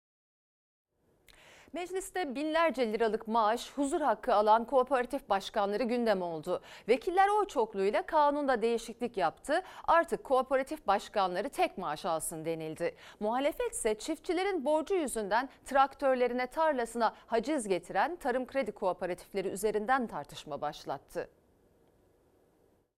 Mecliste binlerce liralık maaş, huzur hakkı alan kooperatif başkanları gündem oldu. Vekiller oy çokluğuyla kanunda değişiklik yaptı. Artık kooperatif başkanları tek maaş alsın denildi. Muhalefet ise çiftçilerin borcu yüzünden traktörlerine tarlasına haciz getiren tarım kredi kooperatifleri üzerinden tartışma başlattı.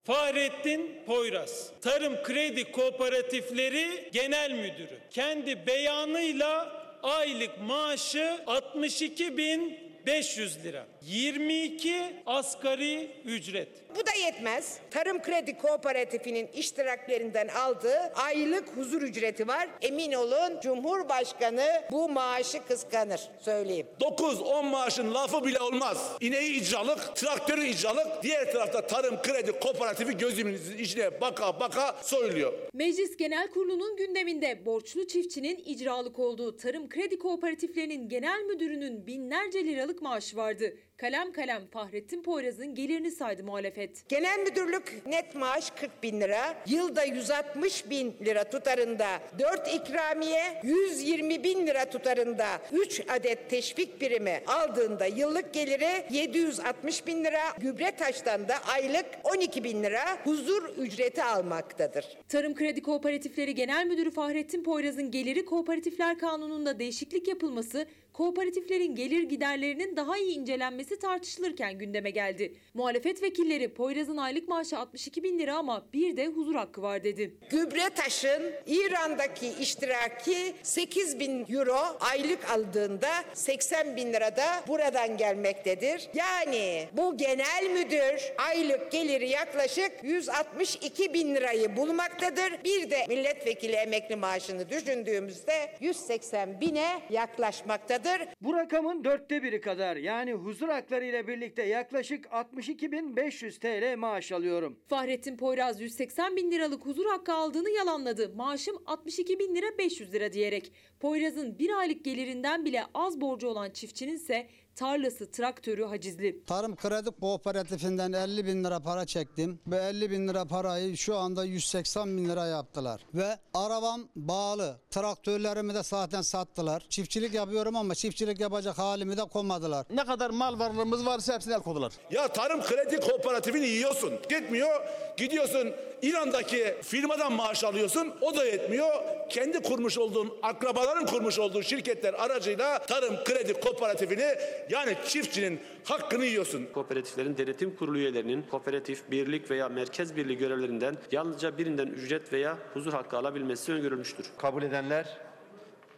Fahrettin Poyraz, Tarım Kredi Kooperatifleri Genel Müdürü. Kendi beyanıyla aylık maaşı 62.500 lira. 22 asgari ücret. Bu da yetmez. Tarım Kredi Kooperatifinin iştiraklerinden aldığı aylık huzur ücreti var. Emin olun Cumhurbaşkanı bu maaşı kıskanır söyleyeyim. 9-10 maaşın lafı bile olmaz. İneği icralık, traktörü icralık. Diğer tarafta tarım kredi kooperatifi gözümüzün içine baka baka soyuluyor. Meclis Genel Kurulu'nun gündeminde borçlu çiftçinin icralık olduğu tarım kredi kooperatiflerinin genel müdürünün binlerce liralık maaşı vardı. Kalem kalem Fahrettin Poyraz'ın gelirini saydı muhalefet. Genel müdürlük net maaş 40 bin lira. Yılda 160 bin lira tutarında 4 ikramiye, 120 bin lira tutarında 3 adet teşvik birimi aldığında yıllık geliri 760 bin lira. Gübre taştan da aylık 12 bin lira huzur ücreti almaktadır. Tarım Kredi Kooperatifleri Genel Müdürü Fahrettin Poyraz'ın geliri kooperatifler kanununda değişiklik yapılması kooperatiflerin gelir giderlerinin daha iyi incelenmesi tartışılırken gündeme geldi. Muhalefet vekilleri Poyraz'ın aylık maaşı 62 bin lira ama bir de huzur hakkı var dedi. Gübre taşın İran'daki iştiraki 8 bin euro aylık aldığında 80 bin lira da buradan gelmektedir. Yani bu genel müdür aylık geliri yaklaşık 162 bin lirayı bulmaktadır. Bir de milletvekili emekli maaşını düşündüğümüzde 180 bine yaklaşmaktadır. Bu rakamın dörtte biri kadar yani huzur hakları ile birlikte yaklaşık 62.500 TL maaş alıyorum. Fahrettin Poyraz 180 bin liralık huzur hakkı aldığını yalanladı. Maaşım 62 bin lira 500 lira diyerek. Poyraz'ın bir aylık gelirinden bile az borcu olan çiftçinin ise tarlası, traktörü hacizli. Tarım Kredi Kooperatifinden 50 bin lira para çektim. Ve 50 bin lira parayı şu anda 180 bin lira yaptılar. Ve arabam bağlı. Traktörlerimi de zaten sattılar. Çiftçilik yapıyorum ama çiftçilik yapacak halimi de koymadılar. Ne kadar mal varlığımız varsa hepsini el koydular. Ya tarım kredi kooperatifini yiyorsun. Yetmiyor. Gidiyorsun İran'daki firmadan maaş alıyorsun. O da yetmiyor. Kendi kurmuş olduğun, akrabaların kurmuş olduğu şirketler aracıyla tarım kredi kooperatifini yani çiftçinin hakkını yiyorsun. Kooperatiflerin denetim kurulu üyelerinin kooperatif, birlik veya merkez birliği görevlerinden yalnızca birinden ücret veya huzur hakkı alabilmesi öngörülmüştür. Kabul edenler,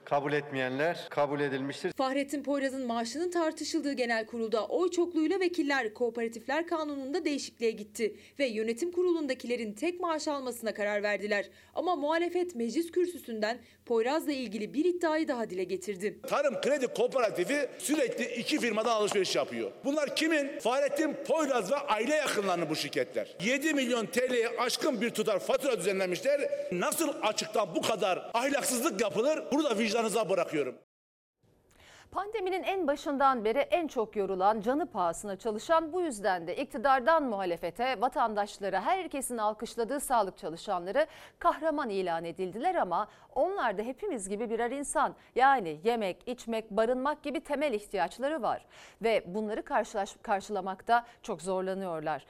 kabul etmeyenler kabul edilmiştir. Fahrettin Poyraz'ın maaşının tartışıldığı genel kurulda oy çokluğuyla vekiller Kooperatifler Kanunu'nda değişikliğe gitti ve yönetim kurulundakilerin tek maaş almasına karar verdiler. Ama muhalefet meclis kürsüsünden Poyraz'la ilgili bir iddiayı daha dile getirdi. Tarım Kredi Kooperatifi sürekli iki firmadan alışveriş yapıyor. Bunlar kimin? Fahrettin Poyraz ve aile yakınlarının bu şirketler. 7 milyon TL'ye aşkın bir tutar fatura düzenlemişler. Nasıl açıktan bu kadar ahlaksızlık yapılır? Bunu da vicdanınıza bırakıyorum. Pandeminin en başından beri en çok yorulan, canı pahasına çalışan bu yüzden de iktidardan muhalefete, vatandaşlara, herkesin alkışladığı sağlık çalışanları kahraman ilan edildiler ama onlar da hepimiz gibi birer insan. Yani yemek, içmek, barınmak gibi temel ihtiyaçları var ve bunları karşılaş, karşılamakta çok zorlanıyorlar.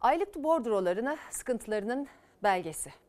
Aylık bordrolarını sıkıntılarının belgesi.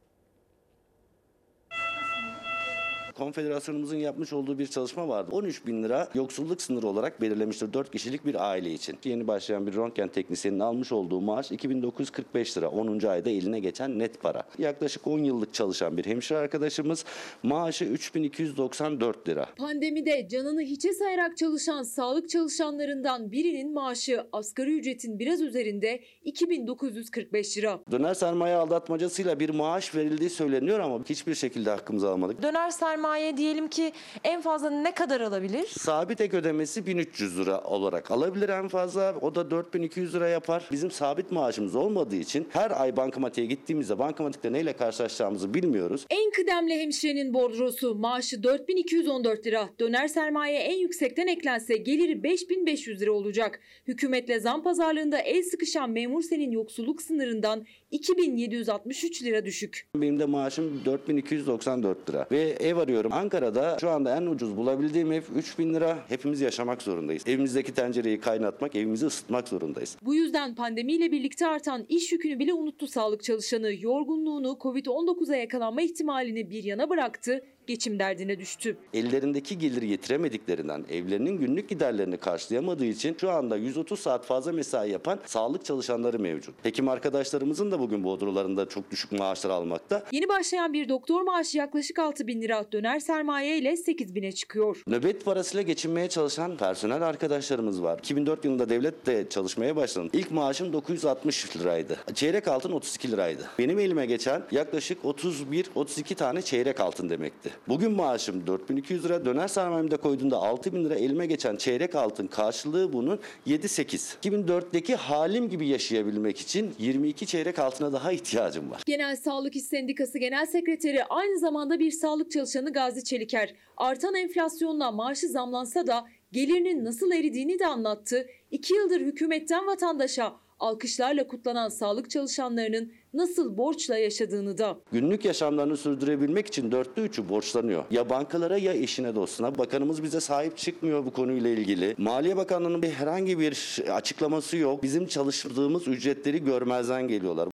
Konfederasyonumuzun yapmış olduğu bir çalışma vardı. 13 bin lira yoksulluk sınırı olarak belirlemiştir 4 kişilik bir aile için. Yeni başlayan bir röntgen teknisyeninin almış olduğu maaş 2945 lira. 10. ayda eline geçen net para. Yaklaşık 10 yıllık çalışan bir hemşire arkadaşımız maaşı 3294 lira. Pandemide canını hiçe sayarak çalışan sağlık çalışanlarından birinin maaşı asgari ücretin biraz üzerinde 2945 lira. Döner sermaye aldatmacasıyla bir maaş verildiği söyleniyor ama hiçbir şekilde hakkımızı almadık. Döner sermaye diyelim ki en fazla ne kadar alabilir? Sabit ek ödemesi 1300 lira olarak alabilir en fazla. O da 4200 lira yapar. Bizim sabit maaşımız olmadığı için her ay bankamatiğe gittiğimizde bankamatikte neyle karşılaşacağımızı bilmiyoruz. En kıdemli hemşirenin bordrosu maaşı 4214 lira. Döner sermaye en yüksekten eklense geliri 5500 lira olacak. Hükümetle zam pazarlığında el sıkışan memur senin yoksulluk sınırından 2763 lira düşük. Benim de maaşım 4294 lira. Ve ev arıyorum. Ankara'da şu anda en ucuz bulabildiğim ev 3000 lira. Hepimiz yaşamak zorundayız. Evimizdeki tencereyi kaynatmak, evimizi ısıtmak zorundayız. Bu yüzden pandemiyle birlikte artan iş yükünü bile unuttu sağlık çalışanı. Yorgunluğunu, Covid-19'a yakalanma ihtimalini bir yana bıraktı, geçim derdine düştü. Ellerindeki geliri getiremediklerinden, evlerinin günlük giderlerini karşılayamadığı için şu anda 130 saat fazla mesai yapan sağlık çalışanları mevcut. Hekim arkadaşlarımızın da bugün bodrolarında çok düşük maaşlar almakta. Yeni başlayan bir doktor maaşı yaklaşık 6 bin lira, döner sermaye ile 8 bine çıkıyor. Nöbet parasıyla geçinmeye çalışan personel arkadaşlarımız var. 2004 yılında devlette çalışmaya başladım. İlk maaşım 960 liraydı. Çeyrek altın 32 liraydı. Benim elime geçen yaklaşık 31-32 tane çeyrek altın demekti. Bugün maaşım 4200 lira. Döner sermayemde koyduğumda 6000 lira elime geçen çeyrek altın karşılığı bunun 7-8. 2004'teki halim gibi yaşayabilmek için 22 çeyrek altına daha ihtiyacım var. Genel Sağlık İş Sendikası Genel Sekreteri aynı zamanda bir sağlık çalışanı Gazi Çeliker. Artan enflasyonla maaşı zamlansa da gelirinin nasıl eridiğini de anlattı. İki yıldır hükümetten vatandaşa alkışlarla kutlanan sağlık çalışanlarının nasıl borçla yaşadığını da. Günlük yaşamlarını sürdürebilmek için dörtte üçü borçlanıyor. Ya bankalara ya eşine dostuna. Bakanımız bize sahip çıkmıyor bu konuyla ilgili. Maliye Bakanlığı'nın bir herhangi bir açıklaması yok. Bizim çalıştırdığımız ücretleri görmezden geliyorlar.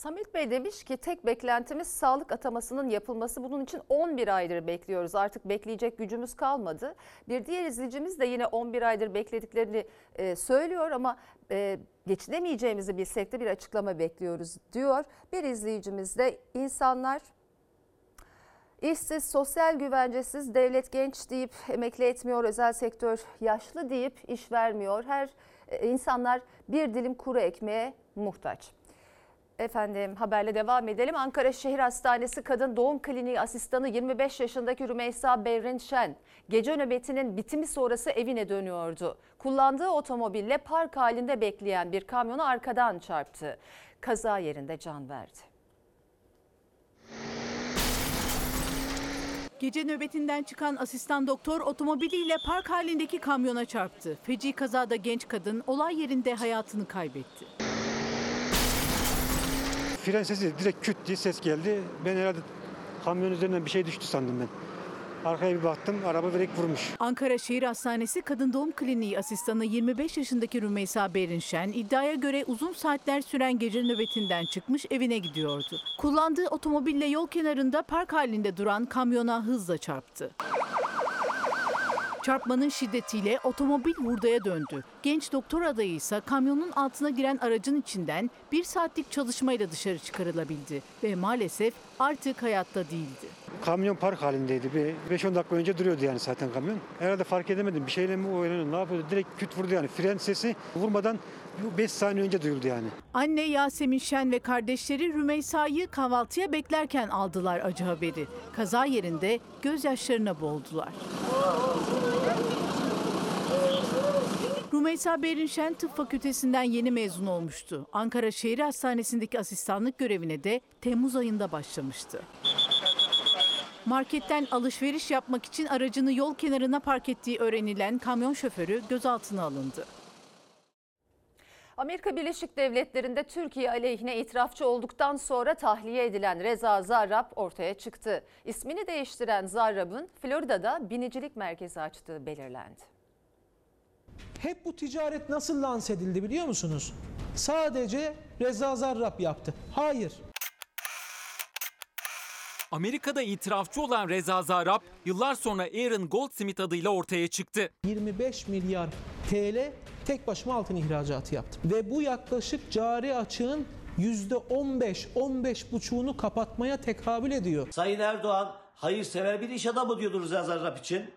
Samet Bey demiş ki tek beklentimiz sağlık atamasının yapılması. Bunun için 11 aydır bekliyoruz. Artık bekleyecek gücümüz kalmadı. Bir diğer izleyicimiz de yine 11 aydır beklediklerini e, söylüyor ama e, geçinemeyeceğimizi bilsek de bir açıklama bekliyoruz diyor. Bir izleyicimiz de insanlar İşsiz, sosyal güvencesiz, devlet genç deyip emekli etmiyor, özel sektör yaşlı deyip iş vermiyor. Her e, insanlar bir dilim kuru ekmeğe muhtaç. Efendim haberle devam edelim. Ankara Şehir Hastanesi Kadın Doğum Kliniği asistanı 25 yaşındaki Rümeysa Berrin gece nöbetinin bitimi sonrası evine dönüyordu. Kullandığı otomobille park halinde bekleyen bir kamyonu arkadan çarptı. Kaza yerinde can verdi. Gece nöbetinden çıkan asistan doktor otomobiliyle park halindeki kamyona çarptı. Feci kazada genç kadın olay yerinde hayatını kaybetti. Fren sesi direkt küt diye ses geldi. Ben herhalde kamyon üzerinden bir şey düştü sandım ben. Arkaya bir baktım araba direkt vurmuş. Ankara Şehir Hastanesi Kadın Doğum Kliniği asistanı 25 yaşındaki Rümeysa Berinşen iddiaya göre uzun saatler süren gece nöbetinden çıkmış evine gidiyordu. Kullandığı otomobille yol kenarında park halinde duran kamyona hızla çarptı. Çarpmanın şiddetiyle otomobil hurdaya döndü. Genç doktor adayı ise kamyonun altına giren aracın içinden bir saatlik çalışmayla dışarı çıkarılabildi ve maalesef artık hayatta değildi. Kamyon park halindeydi. Bir 5-10 dakika önce duruyordu yani zaten kamyon. Herhalde fark edemedim. Bir şeyle mi oynanıyor, ne yapıyordu? Direkt küt vurdu yani. Fren sesi vurmadan 5 saniye önce duyuldu yani. Anne Yasemin Şen ve kardeşleri Rümeysa'yı kahvaltıya beklerken aldılar acı haberi. Kaza yerinde gözyaşlarına boğuldular. Rümeysa Berinşen Tıp Fakültesinden yeni mezun olmuştu. Ankara Şehir Hastanesi'ndeki asistanlık görevine de Temmuz ayında başlamıştı. Marketten alışveriş yapmak için aracını yol kenarına park ettiği öğrenilen kamyon şoförü gözaltına alındı. Amerika Birleşik Devletleri'nde Türkiye aleyhine itirafçı olduktan sonra tahliye edilen Reza Zarrab ortaya çıktı. İsmini değiştiren Zarrab'ın Florida'da binicilik merkezi açtığı belirlendi. Hep bu ticaret nasıl lanse edildi biliyor musunuz? Sadece Reza Zarrab yaptı. Hayır. Amerika'da itirafçı olan Reza Zarrab yıllar sonra Aaron Goldsmith adıyla ortaya çıktı. 25 milyar TL tek başıma altın ihracatı yaptım. Ve bu yaklaşık cari açığın %15, 15 buçuğunu kapatmaya tekabül ediyor. Sayın Erdoğan hayırsever bir iş adamı diyordu Reza Zarrab için.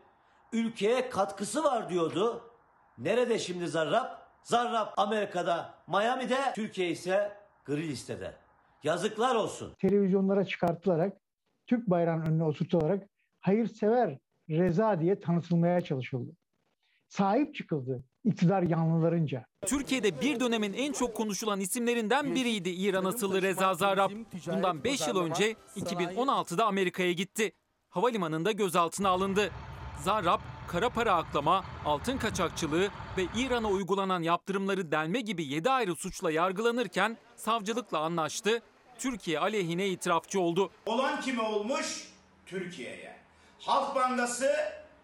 Ülkeye katkısı var diyordu. Nerede şimdi Zarrab? Zarrab Amerika'da, Miami'de, Türkiye ise gri listede. Yazıklar olsun. Televizyonlara çıkartılarak, Türk bayrağının önüne oturtularak hayırsever Reza diye tanıtılmaya çalışıldı. Sahip çıkıldı iktidar yanlılarınca. Türkiye'de bir dönemin en çok konuşulan isimlerinden biriydi İran asıllı Reza Zarrab. Bundan 5 yıl önce 2016'da Amerika'ya gitti. Havalimanında gözaltına alındı. Zarrab, kara para aklama, altın kaçakçılığı ve İran'a uygulanan yaptırımları delme gibi 7 ayrı suçla yargılanırken savcılıkla anlaştı. Türkiye aleyhine itirafçı oldu. Olan kime olmuş? Türkiye'ye. Halk Bankası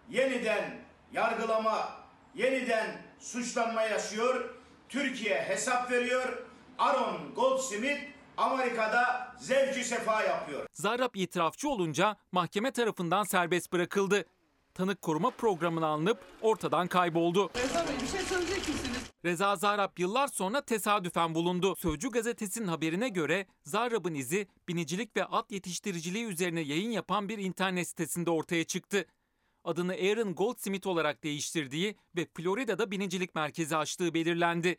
yeniden yargılama, yeniden suçlanma yaşıyor. Türkiye hesap veriyor. Aaron Goldsmith Amerika'da zevci sefa yapıyor. Zarrab itirafçı olunca mahkeme tarafından serbest bırakıldı. Tanık koruma programına alınıp ortadan kayboldu. Reza Bey bir şey söyleyecek misiniz? Reza Zarrab yıllar sonra tesadüfen bulundu. Sözcü gazetesinin haberine göre Zarrab'ın izi binicilik ve at yetiştiriciliği üzerine yayın yapan bir internet sitesinde ortaya çıktı. Adını Aaron Goldsmith olarak değiştirdiği ve Florida'da binicilik merkezi açtığı belirlendi.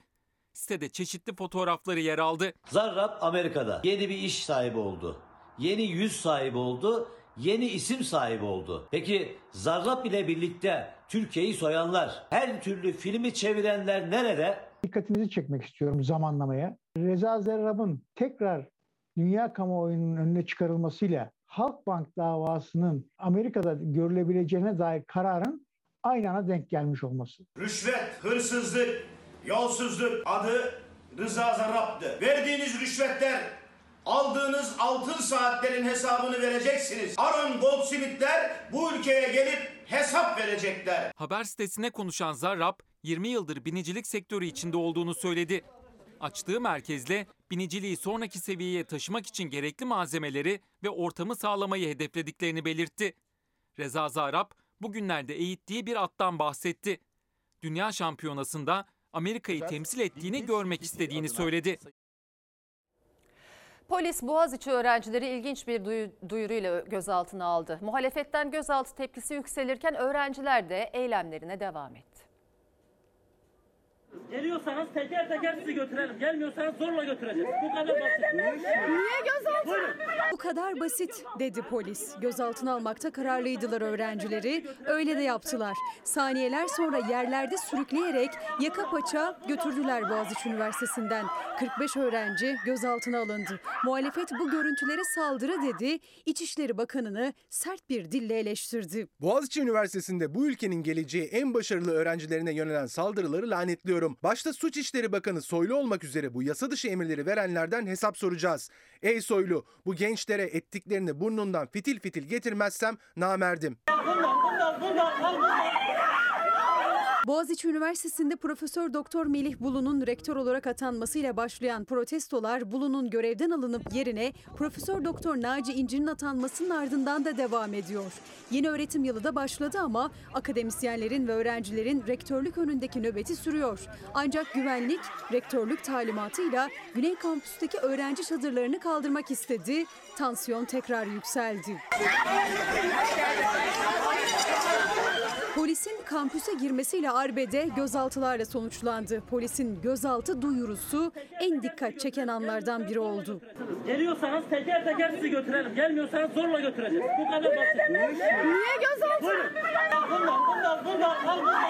Sitede çeşitli fotoğrafları yer aldı. Zarrab Amerika'da yeni bir iş sahibi oldu. Yeni yüz sahibi oldu. Yeni isim sahibi oldu. Peki Zarrab ile birlikte Türkiye'yi soyanlar, her türlü filmi çevirenler nerede? Dikkatinizi çekmek istiyorum zamanlamaya. Reza Zarrab'ın tekrar dünya kamuoyunun önüne çıkarılmasıyla Halkbank davasının Amerika'da görülebileceğine dair kararın aynı ana denk gelmiş olması. Rüşvet, hırsızlık, yolsuzluk adı Rıza Zarrab'dı. Verdiğiniz rüşvetler, aldığınız altın saatlerin hesabını vereceksiniz. Aaron Goldsmith'ler bu ülkeye gelip hesap verecekler. Haber sitesine konuşan Zarrab 20 yıldır binicilik sektörü içinde olduğunu söyledi. Açtığı merkezle biniciliği sonraki seviyeye taşımak için gerekli malzemeleri ve ortamı sağlamayı hedeflediklerini belirtti. Reza Zarrab bugünlerde eğittiği bir attan bahsetti. Dünya şampiyonasında Amerika'yı temsil ettiğini görmek istediğini söyledi. Polis Boğaziçi öğrencileri ilginç bir duyuruyla gözaltına aldı. Muhalefetten gözaltı tepkisi yükselirken öğrenciler de eylemlerine devam etti. Geliyorsanız teker teker sizi götürelim. Gelmiyorsanız zorla götüreceğiz. Bu kadar basit. Niye gözaltı? Bu kadar basit dedi polis. Gözaltına almakta kararlıydılar öğrencileri. Öyle de yaptılar. Saniyeler sonra yerlerde sürükleyerek yaka paça götürdüler Boğaziçi Üniversitesi'nden. 45 öğrenci gözaltına alındı. Muhalefet bu görüntülere saldırı dedi. İçişleri Bakanı'nı sert bir dille eleştirdi. Boğaziçi Üniversitesi'nde bu ülkenin geleceği en başarılı öğrencilerine yönelen saldırıları lanetliyorum. Başta Suç İşleri Bakanı Soylu olmak üzere bu yasa dışı emirleri verenlerden hesap soracağız. Ey Soylu bu gençlere ettiklerini burnundan fitil fitil getirmezsem namerdim. Bundan, bundan, bundan, bundan. Boğaziçi Üniversitesi'nde Profesör Doktor Melih Bulu'nun rektör olarak atanmasıyla başlayan protestolar Bulu'nun görevden alınıp yerine Profesör Doktor Naci İnci'nin atanmasının ardından da devam ediyor. Yeni öğretim yılı da başladı ama akademisyenlerin ve öğrencilerin rektörlük önündeki nöbeti sürüyor. Ancak güvenlik rektörlük talimatıyla Güney Kampüs'teki öğrenci çadırlarını kaldırmak istedi. Tansiyon tekrar yükseldi. Polisin kampüse girmesiyle arbede gözaltılarla sonuçlandı. Polisin gözaltı duyurusu en dikkat çeken anlardan biri oldu. Geliyorsanız teker teker sizi götürelim. Gelmiyorsanız zorla götüreceğiz. Bu kadar basit. Niye gözaltı? Buyurun. Bundan, bundan, bundan, bundan.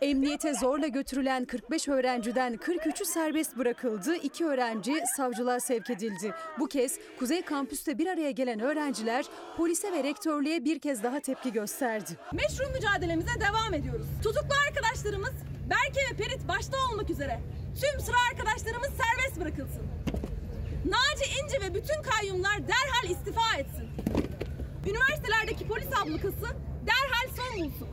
Emniyete zorla götürülen 45 öğrenciden 43'ü serbest bırakıldı. İki öğrenci savcılığa sevk edildi. Bu kez Kuzey Kampüs'te bir araya gelen öğrenciler polise ve rektörlüğe bir kez daha tepki gösterdi. Meşru mücadelemize devam ediyoruz. Tutuklu arkadaşlarımız Berke ve Perit başta olmak üzere tüm sıra arkadaşlarımız serbest bırakılsın. Naci İnci ve bütün kayyumlar derhal istifa etsin. Üniversitelerdeki polis ablukası derhal son bulsun.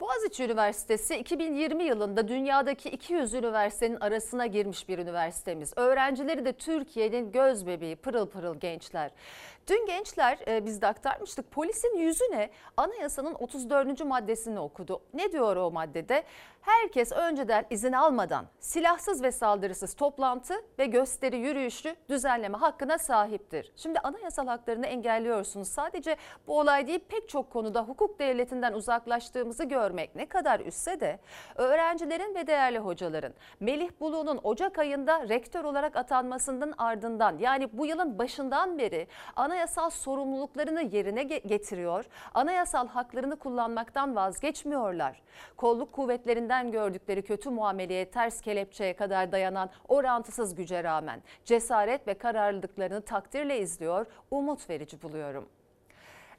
Boğaziçi Üniversitesi 2020 yılında dünyadaki 200 üniversitenin arasına girmiş bir üniversitemiz. Öğrencileri de Türkiye'nin göz bebeği pırıl pırıl gençler. Dün gençler e, biz de aktarmıştık polisin yüzüne anayasanın 34. maddesini okudu. Ne diyor o maddede? Herkes önceden izin almadan silahsız ve saldırısız toplantı ve gösteri yürüyüşü düzenleme hakkına sahiptir. Şimdi anayasal haklarını engelliyorsunuz. Sadece bu olay değil pek çok konuda hukuk devletinden uzaklaştığımızı görmek ne kadar üstse de öğrencilerin ve değerli hocaların Melih Bulu'nun Ocak ayında rektör olarak atanmasının ardından yani bu yılın başından beri anayasal sorumluluklarını yerine getiriyor. Anayasal haklarını kullanmaktan vazgeçmiyorlar. Kolluk kuvvetlerinden gördükleri kötü muameleye ters kelepçeye kadar dayanan orantısız güce rağmen cesaret ve kararlılıklarını takdirle izliyor, umut verici buluyorum.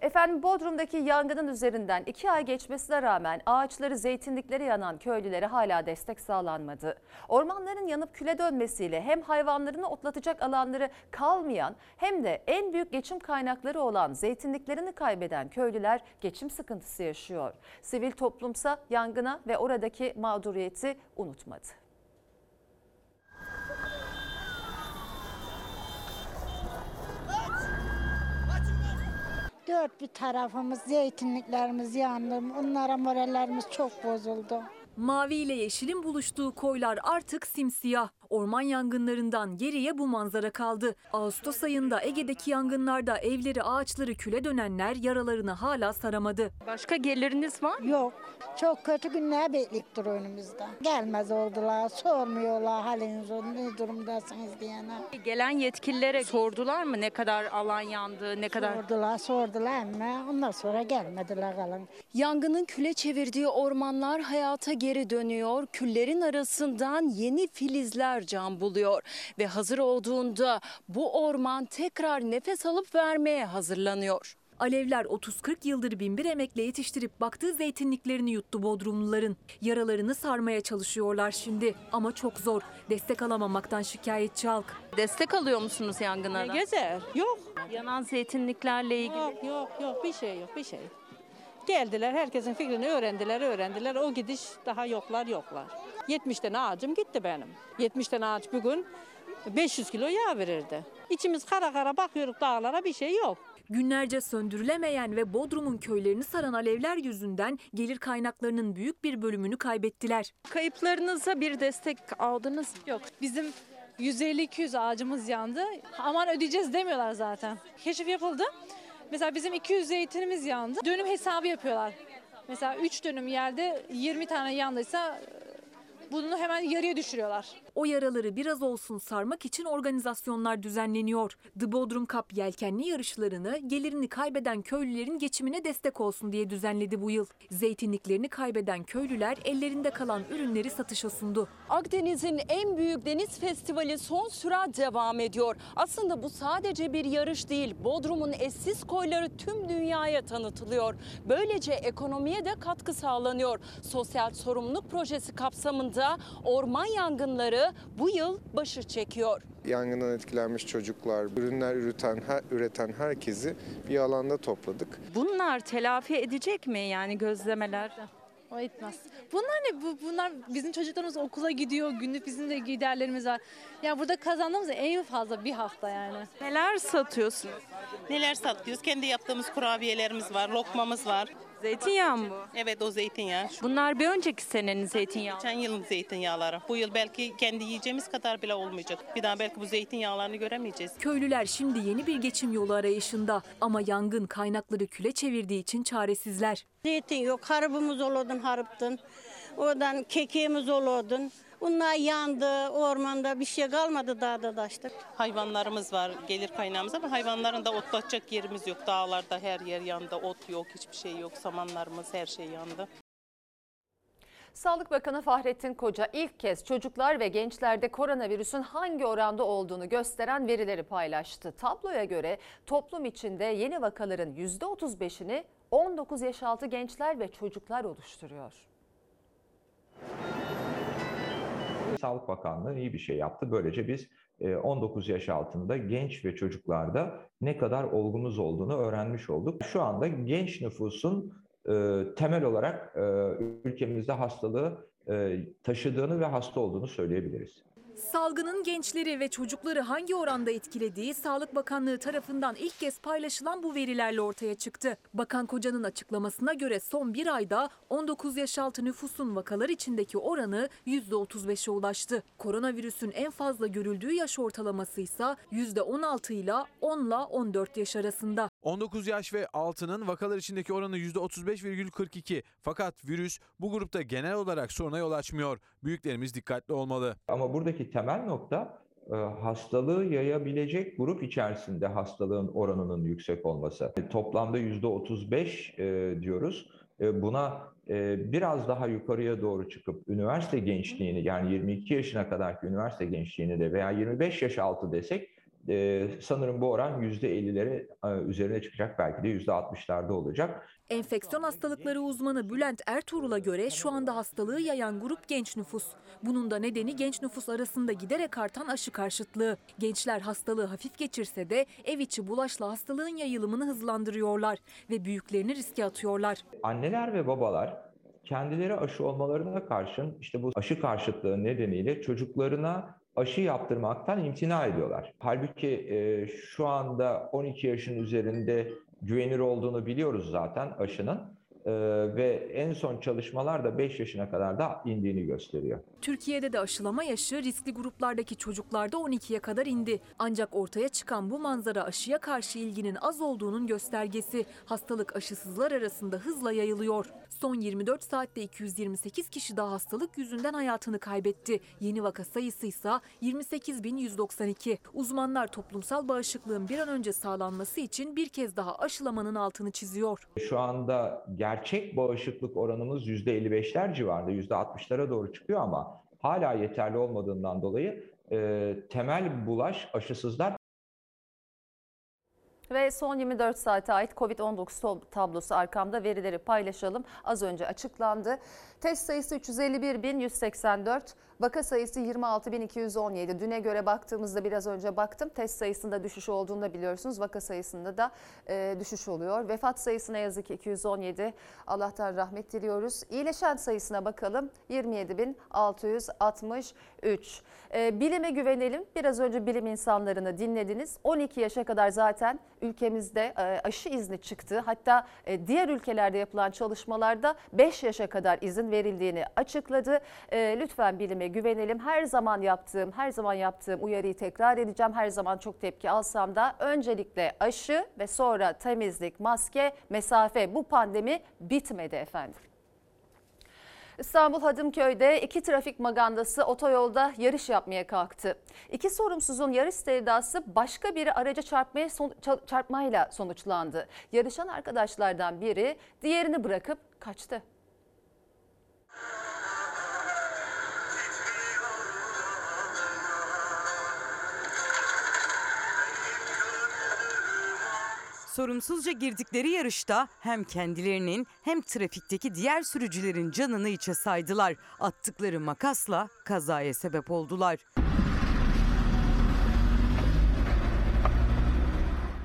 Efendim Bodrum'daki yangının üzerinden iki ay geçmesine rağmen ağaçları zeytinlikleri yanan köylülere hala destek sağlanmadı. Ormanların yanıp küle dönmesiyle hem hayvanlarını otlatacak alanları kalmayan hem de en büyük geçim kaynakları olan zeytinliklerini kaybeden köylüler geçim sıkıntısı yaşıyor. Sivil toplumsa yangına ve oradaki mağduriyeti unutmadı. Dört bir tarafımız zeytinliklerimiz yandı. Onlara morallerimiz çok bozuldu. Mavi ile yeşilin buluştuğu koylar artık simsiyah. Orman yangınlarından geriye bu manzara kaldı. Ağustos ayında Ege'deki yangınlarda evleri ağaçları küle dönenler yaralarını hala saramadı. Başka geliriniz var Yok. Çok kötü günler bekleyip dur önümüzde. Gelmez oldular, sormuyorlar haliniz ne durumdasınız diyene. Gelen yetkililere sordular mı ne kadar alan yandı, ne kadar? Sordular, sordular ama ondan sonra gelmediler kalın. Yangının küle çevirdiği ormanlar hayata geri dönüyor. Küllerin arasından yeni filizler can buluyor ve hazır olduğunda bu orman tekrar nefes alıp vermeye hazırlanıyor. Alevler 30-40 yıldır binbir emekle yetiştirip baktığı zeytinliklerini yuttu Bodrumluların. Yaralarını sarmaya çalışıyorlar şimdi ama çok zor. Destek alamamaktan şikayetçi halk. Destek alıyor musunuz yangınlara? Ne gezer? Yok. Yanan zeytinliklerle ilgili. Yok yok yok bir şey yok bir şey. Geldiler herkesin fikrini öğrendiler öğrendiler o gidiş daha yoklar yoklar. 70 tane ağacım gitti benim. 70 tane ağaç bugün 500 kilo yağ verirdi. İçimiz kara kara bakıyoruz dağlara bir şey yok. Günlerce söndürülemeyen ve Bodrum'un köylerini saran alevler yüzünden gelir kaynaklarının büyük bir bölümünü kaybettiler. Kayıplarınıza bir destek aldınız mı? Yok bizim 150-200 ağacımız yandı. Aman ödeyeceğiz demiyorlar zaten. Keşif yapıldı. Mesela bizim 200 zeytinimiz yandı. Dönüm hesabı yapıyorlar. Mesela 3 dönüm yerde 20 tane yandıysa bunu hemen yarıya düşürüyorlar. O yaraları biraz olsun sarmak için organizasyonlar düzenleniyor. The Bodrum Cup yelkenli yarışlarını gelirini kaybeden köylülerin geçimine destek olsun diye düzenledi bu yıl. Zeytinliklerini kaybeden köylüler ellerinde kalan ürünleri satışa sundu. Akdeniz'in en büyük deniz festivali son sürat devam ediyor. Aslında bu sadece bir yarış değil. Bodrum'un eşsiz koyları tüm dünyaya tanıtılıyor. Böylece ekonomiye de katkı sağlanıyor. Sosyal sorumluluk projesi kapsamında orman yangınları bu yıl başı çekiyor. Yangından etkilenmiş çocuklar, ürünler üreten, her, üreten herkesi bir alanda topladık. Bunlar telafi edecek mi yani gözlemeler? O etmez. Bunlar ne? Bu, bunlar bizim çocuklarımız okula gidiyor. Günlük bizim de giderlerimiz var. Ya burada kazandığımız en fazla bir hafta yani. Neler satıyorsunuz? Neler satıyoruz? Kendi yaptığımız kurabiyelerimiz var, lokmamız var. Zeytinyağı mı bu? Evet o zeytinyağı. Bunlar bir önceki senenin zeytinyağı. Geçen yılın zeytinyağları. Bu yıl belki kendi yiyeceğimiz kadar bile olmayacak. Bir daha belki bu zeytinyağlarını göremeyeceğiz. Köylüler şimdi yeni bir geçim yolu arayışında ama yangın kaynakları küle çevirdiği için çaresizler. Zeytin yok, harabımız olurdun harıptın. Oradan kekiğimiz olurdun. Bunlar yandı, ormanda bir şey kalmadı dağda daştık. Hayvanlarımız var, gelir kaynağımız ama hayvanların da otlatacak yerimiz yok. Dağlarda her yer yandı, ot yok, hiçbir şey yok. Samanlarımız, her şey yandı. Sağlık Bakanı Fahrettin Koca ilk kez çocuklar ve gençlerde koronavirüsün hangi oranda olduğunu gösteren verileri paylaştı. Tabloya göre toplum içinde yeni vakaların %35'ini 19 yaş altı gençler ve çocuklar oluşturuyor. Sağlık Bakanlığı iyi bir şey yaptı. Böylece biz 19 yaş altında genç ve çocuklarda ne kadar olgumuz olduğunu öğrenmiş olduk. Şu anda genç nüfusun e, temel olarak e, ülkemizde hastalığı e, taşıdığını ve hasta olduğunu söyleyebiliriz. Salgının gençleri ve çocukları hangi oranda etkilediği Sağlık Bakanlığı tarafından ilk kez paylaşılan bu verilerle ortaya çıktı. Bakan Koca'nın açıklamasına göre son bir ayda 19 yaş altı nüfusun vakalar içindeki oranı %35'e ulaştı. Koronavirüsün en fazla görüldüğü yaş ortalaması ise %16 ile 10 ile 14 yaş arasında. 19 yaş ve altının vakalar içindeki oranı %35,42. Fakat virüs bu grupta genel olarak soruna yol açmıyor. Büyüklerimiz dikkatli olmalı. Ama buradaki temel nokta e, hastalığı yayabilecek grup içerisinde hastalığın oranının yüksek olması. Toplamda %35 e, diyoruz. E, buna biraz daha yukarıya doğru çıkıp üniversite gençliğini yani 22 yaşına kadarki üniversite gençliğini de veya 25 yaş altı desek sanırım bu oran %50'lere üzerine çıkacak belki de %60'larda olacak. Enfeksiyon hastalıkları uzmanı Bülent Ertuğrul'a göre şu anda hastalığı yayan grup genç nüfus. Bunun da nedeni genç nüfus arasında giderek artan aşı karşıtlığı. Gençler hastalığı hafif geçirse de ev içi bulaşla hastalığın yayılımını hızlandırıyorlar ve büyüklerini riske atıyorlar. Anneler ve babalar kendileri aşı olmalarına karşın işte bu aşı karşıtlığı nedeniyle çocuklarına aşı yaptırmaktan imtina ediyorlar. Halbuki e, şu anda 12 yaşın üzerinde güvenilir olduğunu biliyoruz zaten aşının. Ee, ve en son çalışmalar da 5 yaşına kadar da indiğini gösteriyor. Türkiye'de de aşılama yaşı riskli gruplardaki çocuklarda 12'ye kadar indi. Ancak ortaya çıkan bu manzara aşıya karşı ilginin az olduğunun göstergesi. Hastalık aşısızlar arasında hızla yayılıyor. Son 24 saatte 228 kişi daha hastalık yüzünden hayatını kaybetti. Yeni vaka sayısı ise 28.192. Uzmanlar toplumsal bağışıklığın bir an önce sağlanması için bir kez daha aşılamanın altını çiziyor. Şu anda gerçek bağışıklık oranımız %55'ler civarında, %60'lara doğru çıkıyor ama hala yeterli olmadığından dolayı e, temel bulaş aşısızlar ve son 24 saate ait Covid-19 tablosu arkamda verileri paylaşalım. Az önce açıklandı. Test sayısı 351.184, vaka sayısı 26.217. Düne göre baktığımızda biraz önce baktım. Test sayısında düşüş olduğunu da biliyorsunuz. Vaka sayısında da e, düşüş oluyor. Vefat sayısı ne yazık ki 217. Allah'tan rahmet diliyoruz. İyileşen sayısına bakalım. 27.663. E, bilime güvenelim. Biraz önce bilim insanlarını dinlediniz. 12 yaşa kadar zaten ülkemizde e, aşı izni çıktı. Hatta e, diğer ülkelerde yapılan çalışmalarda 5 yaşa kadar izin verildiğini açıkladı. E, lütfen bilime güvenelim. Her zaman yaptığım, her zaman yaptığım uyarıyı tekrar edeceğim. Her zaman çok tepki alsam da öncelikle aşı ve sonra temizlik, maske, mesafe. Bu pandemi bitmedi efendim. İstanbul Hadımköy'de iki trafik magandası otoyolda yarış yapmaya kalktı. İki sorumsuzun yarış sevdası başka biri araca çarpmaya son, çarpmayla sonuçlandı. Yarışan arkadaşlardan biri diğerini bırakıp kaçtı. Sorumsuzca girdikleri yarışta hem kendilerinin hem trafikteki diğer sürücülerin canını içe saydılar. Attıkları makasla kazaya sebep oldular.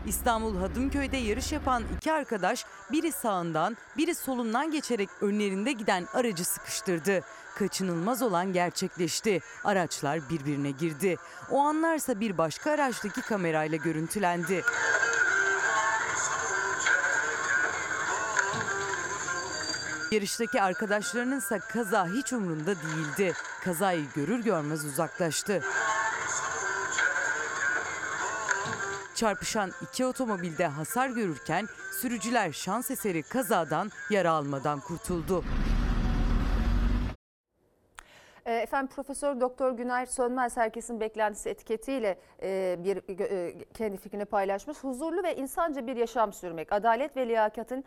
İstanbul Hadımköy'de yarış yapan iki arkadaş biri sağından biri solundan geçerek önlerinde giden aracı sıkıştırdı. Kaçınılmaz olan gerçekleşti. Araçlar birbirine girdi. O anlarsa bir başka araçtaki kamerayla görüntülendi. Yarıştaki arkadaşlarının ise kaza hiç umrunda değildi. Kazayı görür görmez uzaklaştı. Çarpışan iki otomobilde hasar görürken sürücüler şans eseri kazadan yara almadan kurtuldu. E, Efendim Profesör Doktor Güner Sönmez herkesin beklentisi etiketiyle e, bir e, kendi fikrini paylaşmış. Huzurlu ve insanca bir yaşam sürmek, adalet ve liyakatin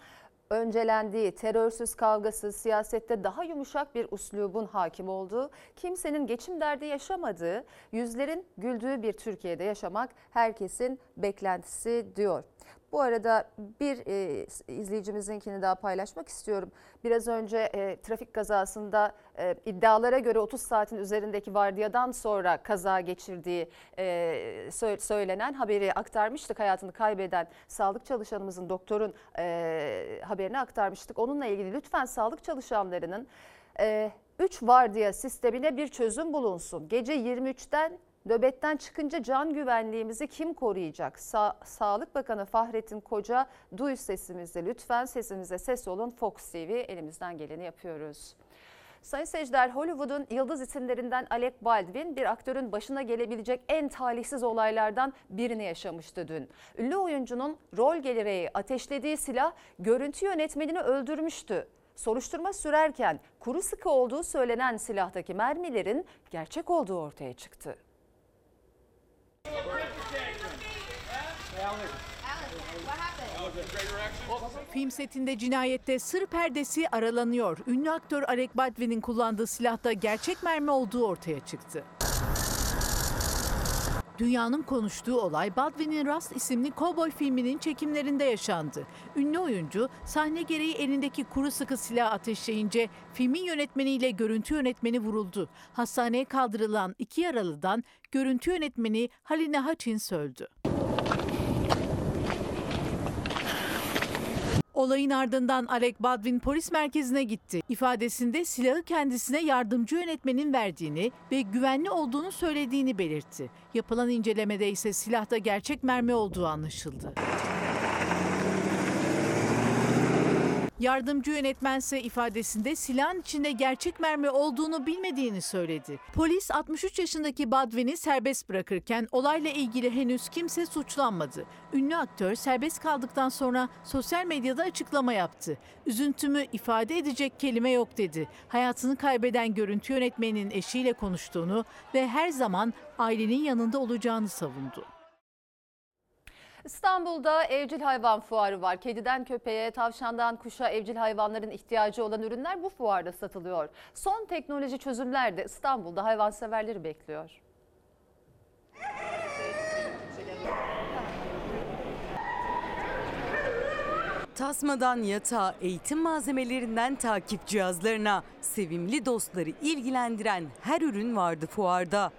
öncelendiği, terörsüz, kavgasız, siyasette daha yumuşak bir uslubun hakim olduğu, kimsenin geçim derdi yaşamadığı, yüzlerin güldüğü bir Türkiye'de yaşamak herkesin beklentisi diyor. Bu arada bir e, izleyicimizinkini daha paylaşmak istiyorum. Biraz önce e, trafik kazasında e, iddialara göre 30 saatin üzerindeki vardiyadan sonra kaza geçirdiği e, sö- söylenen haberi aktarmıştık. Hayatını kaybeden sağlık çalışanımızın doktorun e, haberini aktarmıştık. Onunla ilgili lütfen sağlık çalışanlarının 3 vardiya sistemine bir çözüm bulunsun. Gece 23'ten Nöbetten çıkınca can güvenliğimizi kim koruyacak? Sa- Sağlık Bakanı Fahrettin Koca duy sesimizi lütfen sesimize ses olun Fox TV elimizden geleni yapıyoruz. Sayın seyirciler Hollywood'un yıldız isimlerinden Alec Baldwin bir aktörün başına gelebilecek en talihsiz olaylardan birini yaşamıştı dün. Ünlü oyuncunun rol gelereği ateşlediği silah görüntü yönetmenini öldürmüştü. Soruşturma sürerken kuru sıkı olduğu söylenen silahtaki mermilerin gerçek olduğu ortaya çıktı. Film setinde cinayette sır perdesi aralanıyor. Ünlü aktör Alec Baldwin'in kullandığı silahta gerçek mermi olduğu ortaya çıktı. Dünyanın konuştuğu olay Baldwin'in Rust isimli kovboy filminin çekimlerinde yaşandı. Ünlü oyuncu sahne gereği elindeki kuru sıkı silah ateşleyince filmin yönetmeniyle görüntü yönetmeni vuruldu. Hastaneye kaldırılan iki yaralıdan görüntü yönetmeni Haline Hutchins öldü. Olayın ardından Alec Baldwin polis merkezine gitti. İfadesinde silahı kendisine yardımcı yönetmenin verdiğini ve güvenli olduğunu söylediğini belirtti. Yapılan incelemede ise silahta gerçek mermi olduğu anlaşıldı. Yardımcı yönetmense ifadesinde silahın içinde gerçek mermi olduğunu bilmediğini söyledi. Polis 63 yaşındaki Baldwin'i serbest bırakırken olayla ilgili henüz kimse suçlanmadı. Ünlü aktör serbest kaldıktan sonra sosyal medyada açıklama yaptı. Üzüntümü ifade edecek kelime yok dedi. Hayatını kaybeden görüntü yönetmeninin eşiyle konuştuğunu ve her zaman ailenin yanında olacağını savundu. İstanbul'da evcil hayvan fuarı var. Kediden köpeğe, tavşandan kuşa evcil hayvanların ihtiyacı olan ürünler bu fuarda satılıyor. Son teknoloji çözümler de İstanbul'da hayvanseverleri bekliyor. Tasmadan yatağa, eğitim malzemelerinden takip cihazlarına sevimli dostları ilgilendiren her ürün vardı fuarda.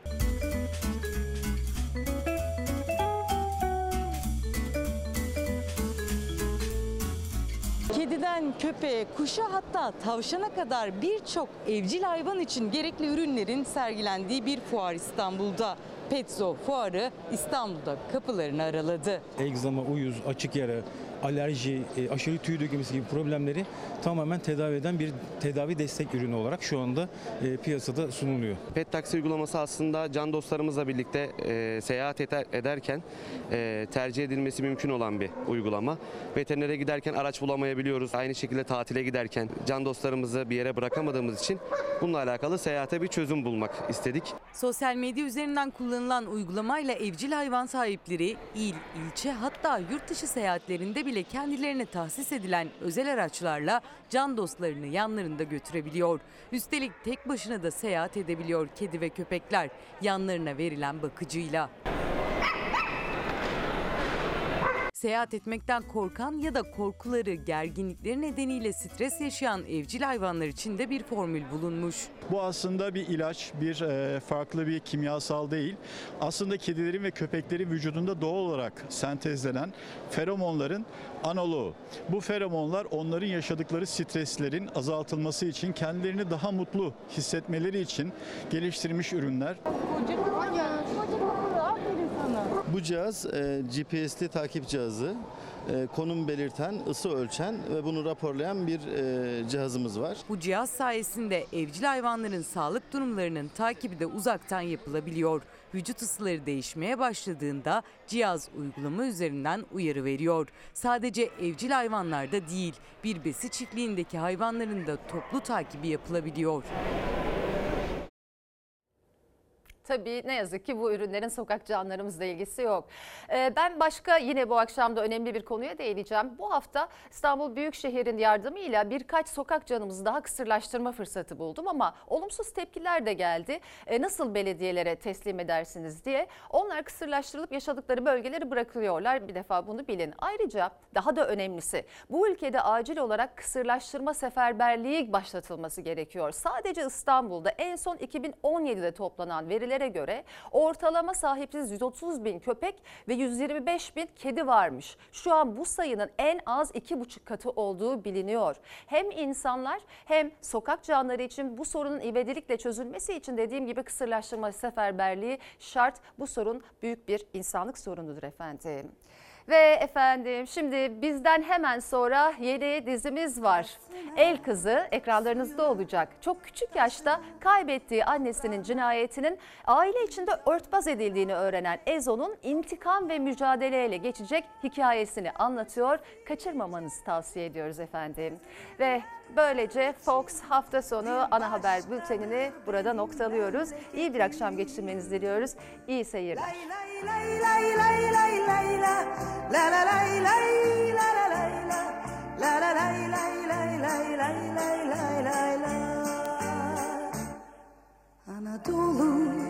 Kediden köpeğe, kuşa hatta tavşana kadar birçok evcil hayvan için gerekli ürünlerin sergilendiği bir fuar İstanbul'da. Petzo fuarı İstanbul'da kapılarını araladı. egzama, uyuz, açık yara, alerji, e, aşırı tüy dökülmesi gibi problemleri tamamen tedavi eden bir tedavi destek ürünü olarak şu anda e, piyasada sunuluyor. Pet taksi uygulaması aslında can dostlarımızla birlikte e, seyahat eder- ederken e, tercih edilmesi mümkün olan bir uygulama. Veterinere giderken araç bulamayabiliyoruz. Aynı şekilde tatile giderken can dostlarımızı bir yere bırakamadığımız için bununla alakalı seyahate bir çözüm bulmak istedik. Sosyal medya üzerinden kullanılan uygulamayla evcil hayvan sahipleri il, ilçe hatta yurt dışı seyahatlerinde bile kendilerine tahsis edilen özel araçlarla can dostlarını yanlarında götürebiliyor. Üstelik tek başına da seyahat edebiliyor kedi ve köpekler yanlarına verilen bakıcıyla. Seyahat etmekten korkan ya da korkuları, gerginlikleri nedeniyle stres yaşayan evcil hayvanlar için de bir formül bulunmuş. Bu aslında bir ilaç, bir e, farklı bir kimyasal değil. Aslında kedilerin ve köpeklerin vücudunda doğal olarak sentezlenen feromonların analoğu. Bu feromonlar onların yaşadıkları streslerin azaltılması için, kendilerini daha mutlu hissetmeleri için geliştirilmiş ürünler. Bu cihaz e, GPS'li takip cihazı. E, konum belirten, ısı ölçen ve bunu raporlayan bir e, cihazımız var. Bu cihaz sayesinde evcil hayvanların sağlık durumlarının takibi de uzaktan yapılabiliyor. Vücut ısıları değişmeye başladığında cihaz uygulama üzerinden uyarı veriyor. Sadece evcil hayvanlarda değil, bir besi çiftliğindeki hayvanların da toplu takibi yapılabiliyor. Tabii ne yazık ki bu ürünlerin sokak canlarımızla ilgisi yok. Ee, ben başka yine bu akşam da önemli bir konuya değineceğim. Bu hafta İstanbul Büyükşehir'in yardımıyla birkaç sokak canımızı daha kısırlaştırma fırsatı buldum ama olumsuz tepkiler de geldi. Ee, nasıl belediyelere teslim edersiniz diye. Onlar kısırlaştırılıp yaşadıkları bölgeleri bırakılıyorlar. Bir defa bunu bilin. Ayrıca daha da önemlisi bu ülkede acil olarak kısırlaştırma seferberliği başlatılması gerekiyor. Sadece İstanbul'da en son 2017'de toplanan veriler göre ortalama sahipsiz 130 bin köpek ve 125 bin kedi varmış. Şu an bu sayının en az 2,5 katı olduğu biliniyor. Hem insanlar hem sokak canları için bu sorunun ivedilikle çözülmesi için dediğim gibi kısırlaştırma seferberliği şart. Bu sorun büyük bir insanlık sorunudur efendim. Ve efendim şimdi bizden hemen sonra yeni dizimiz var. El Kızı ekranlarınızda olacak. Çok küçük yaşta kaybettiği annesinin cinayetinin aile içinde örtbas edildiğini öğrenen Ezo'nun intikam ve mücadeleyle geçecek hikayesini anlatıyor. Kaçırmamanızı tavsiye ediyoruz efendim. Ve Böylece Fox hafta sonu ana haber bültenini burada noktalıyoruz. İyi bir akşam geçirmenizi diliyoruz. İyi seyirler. Anadolu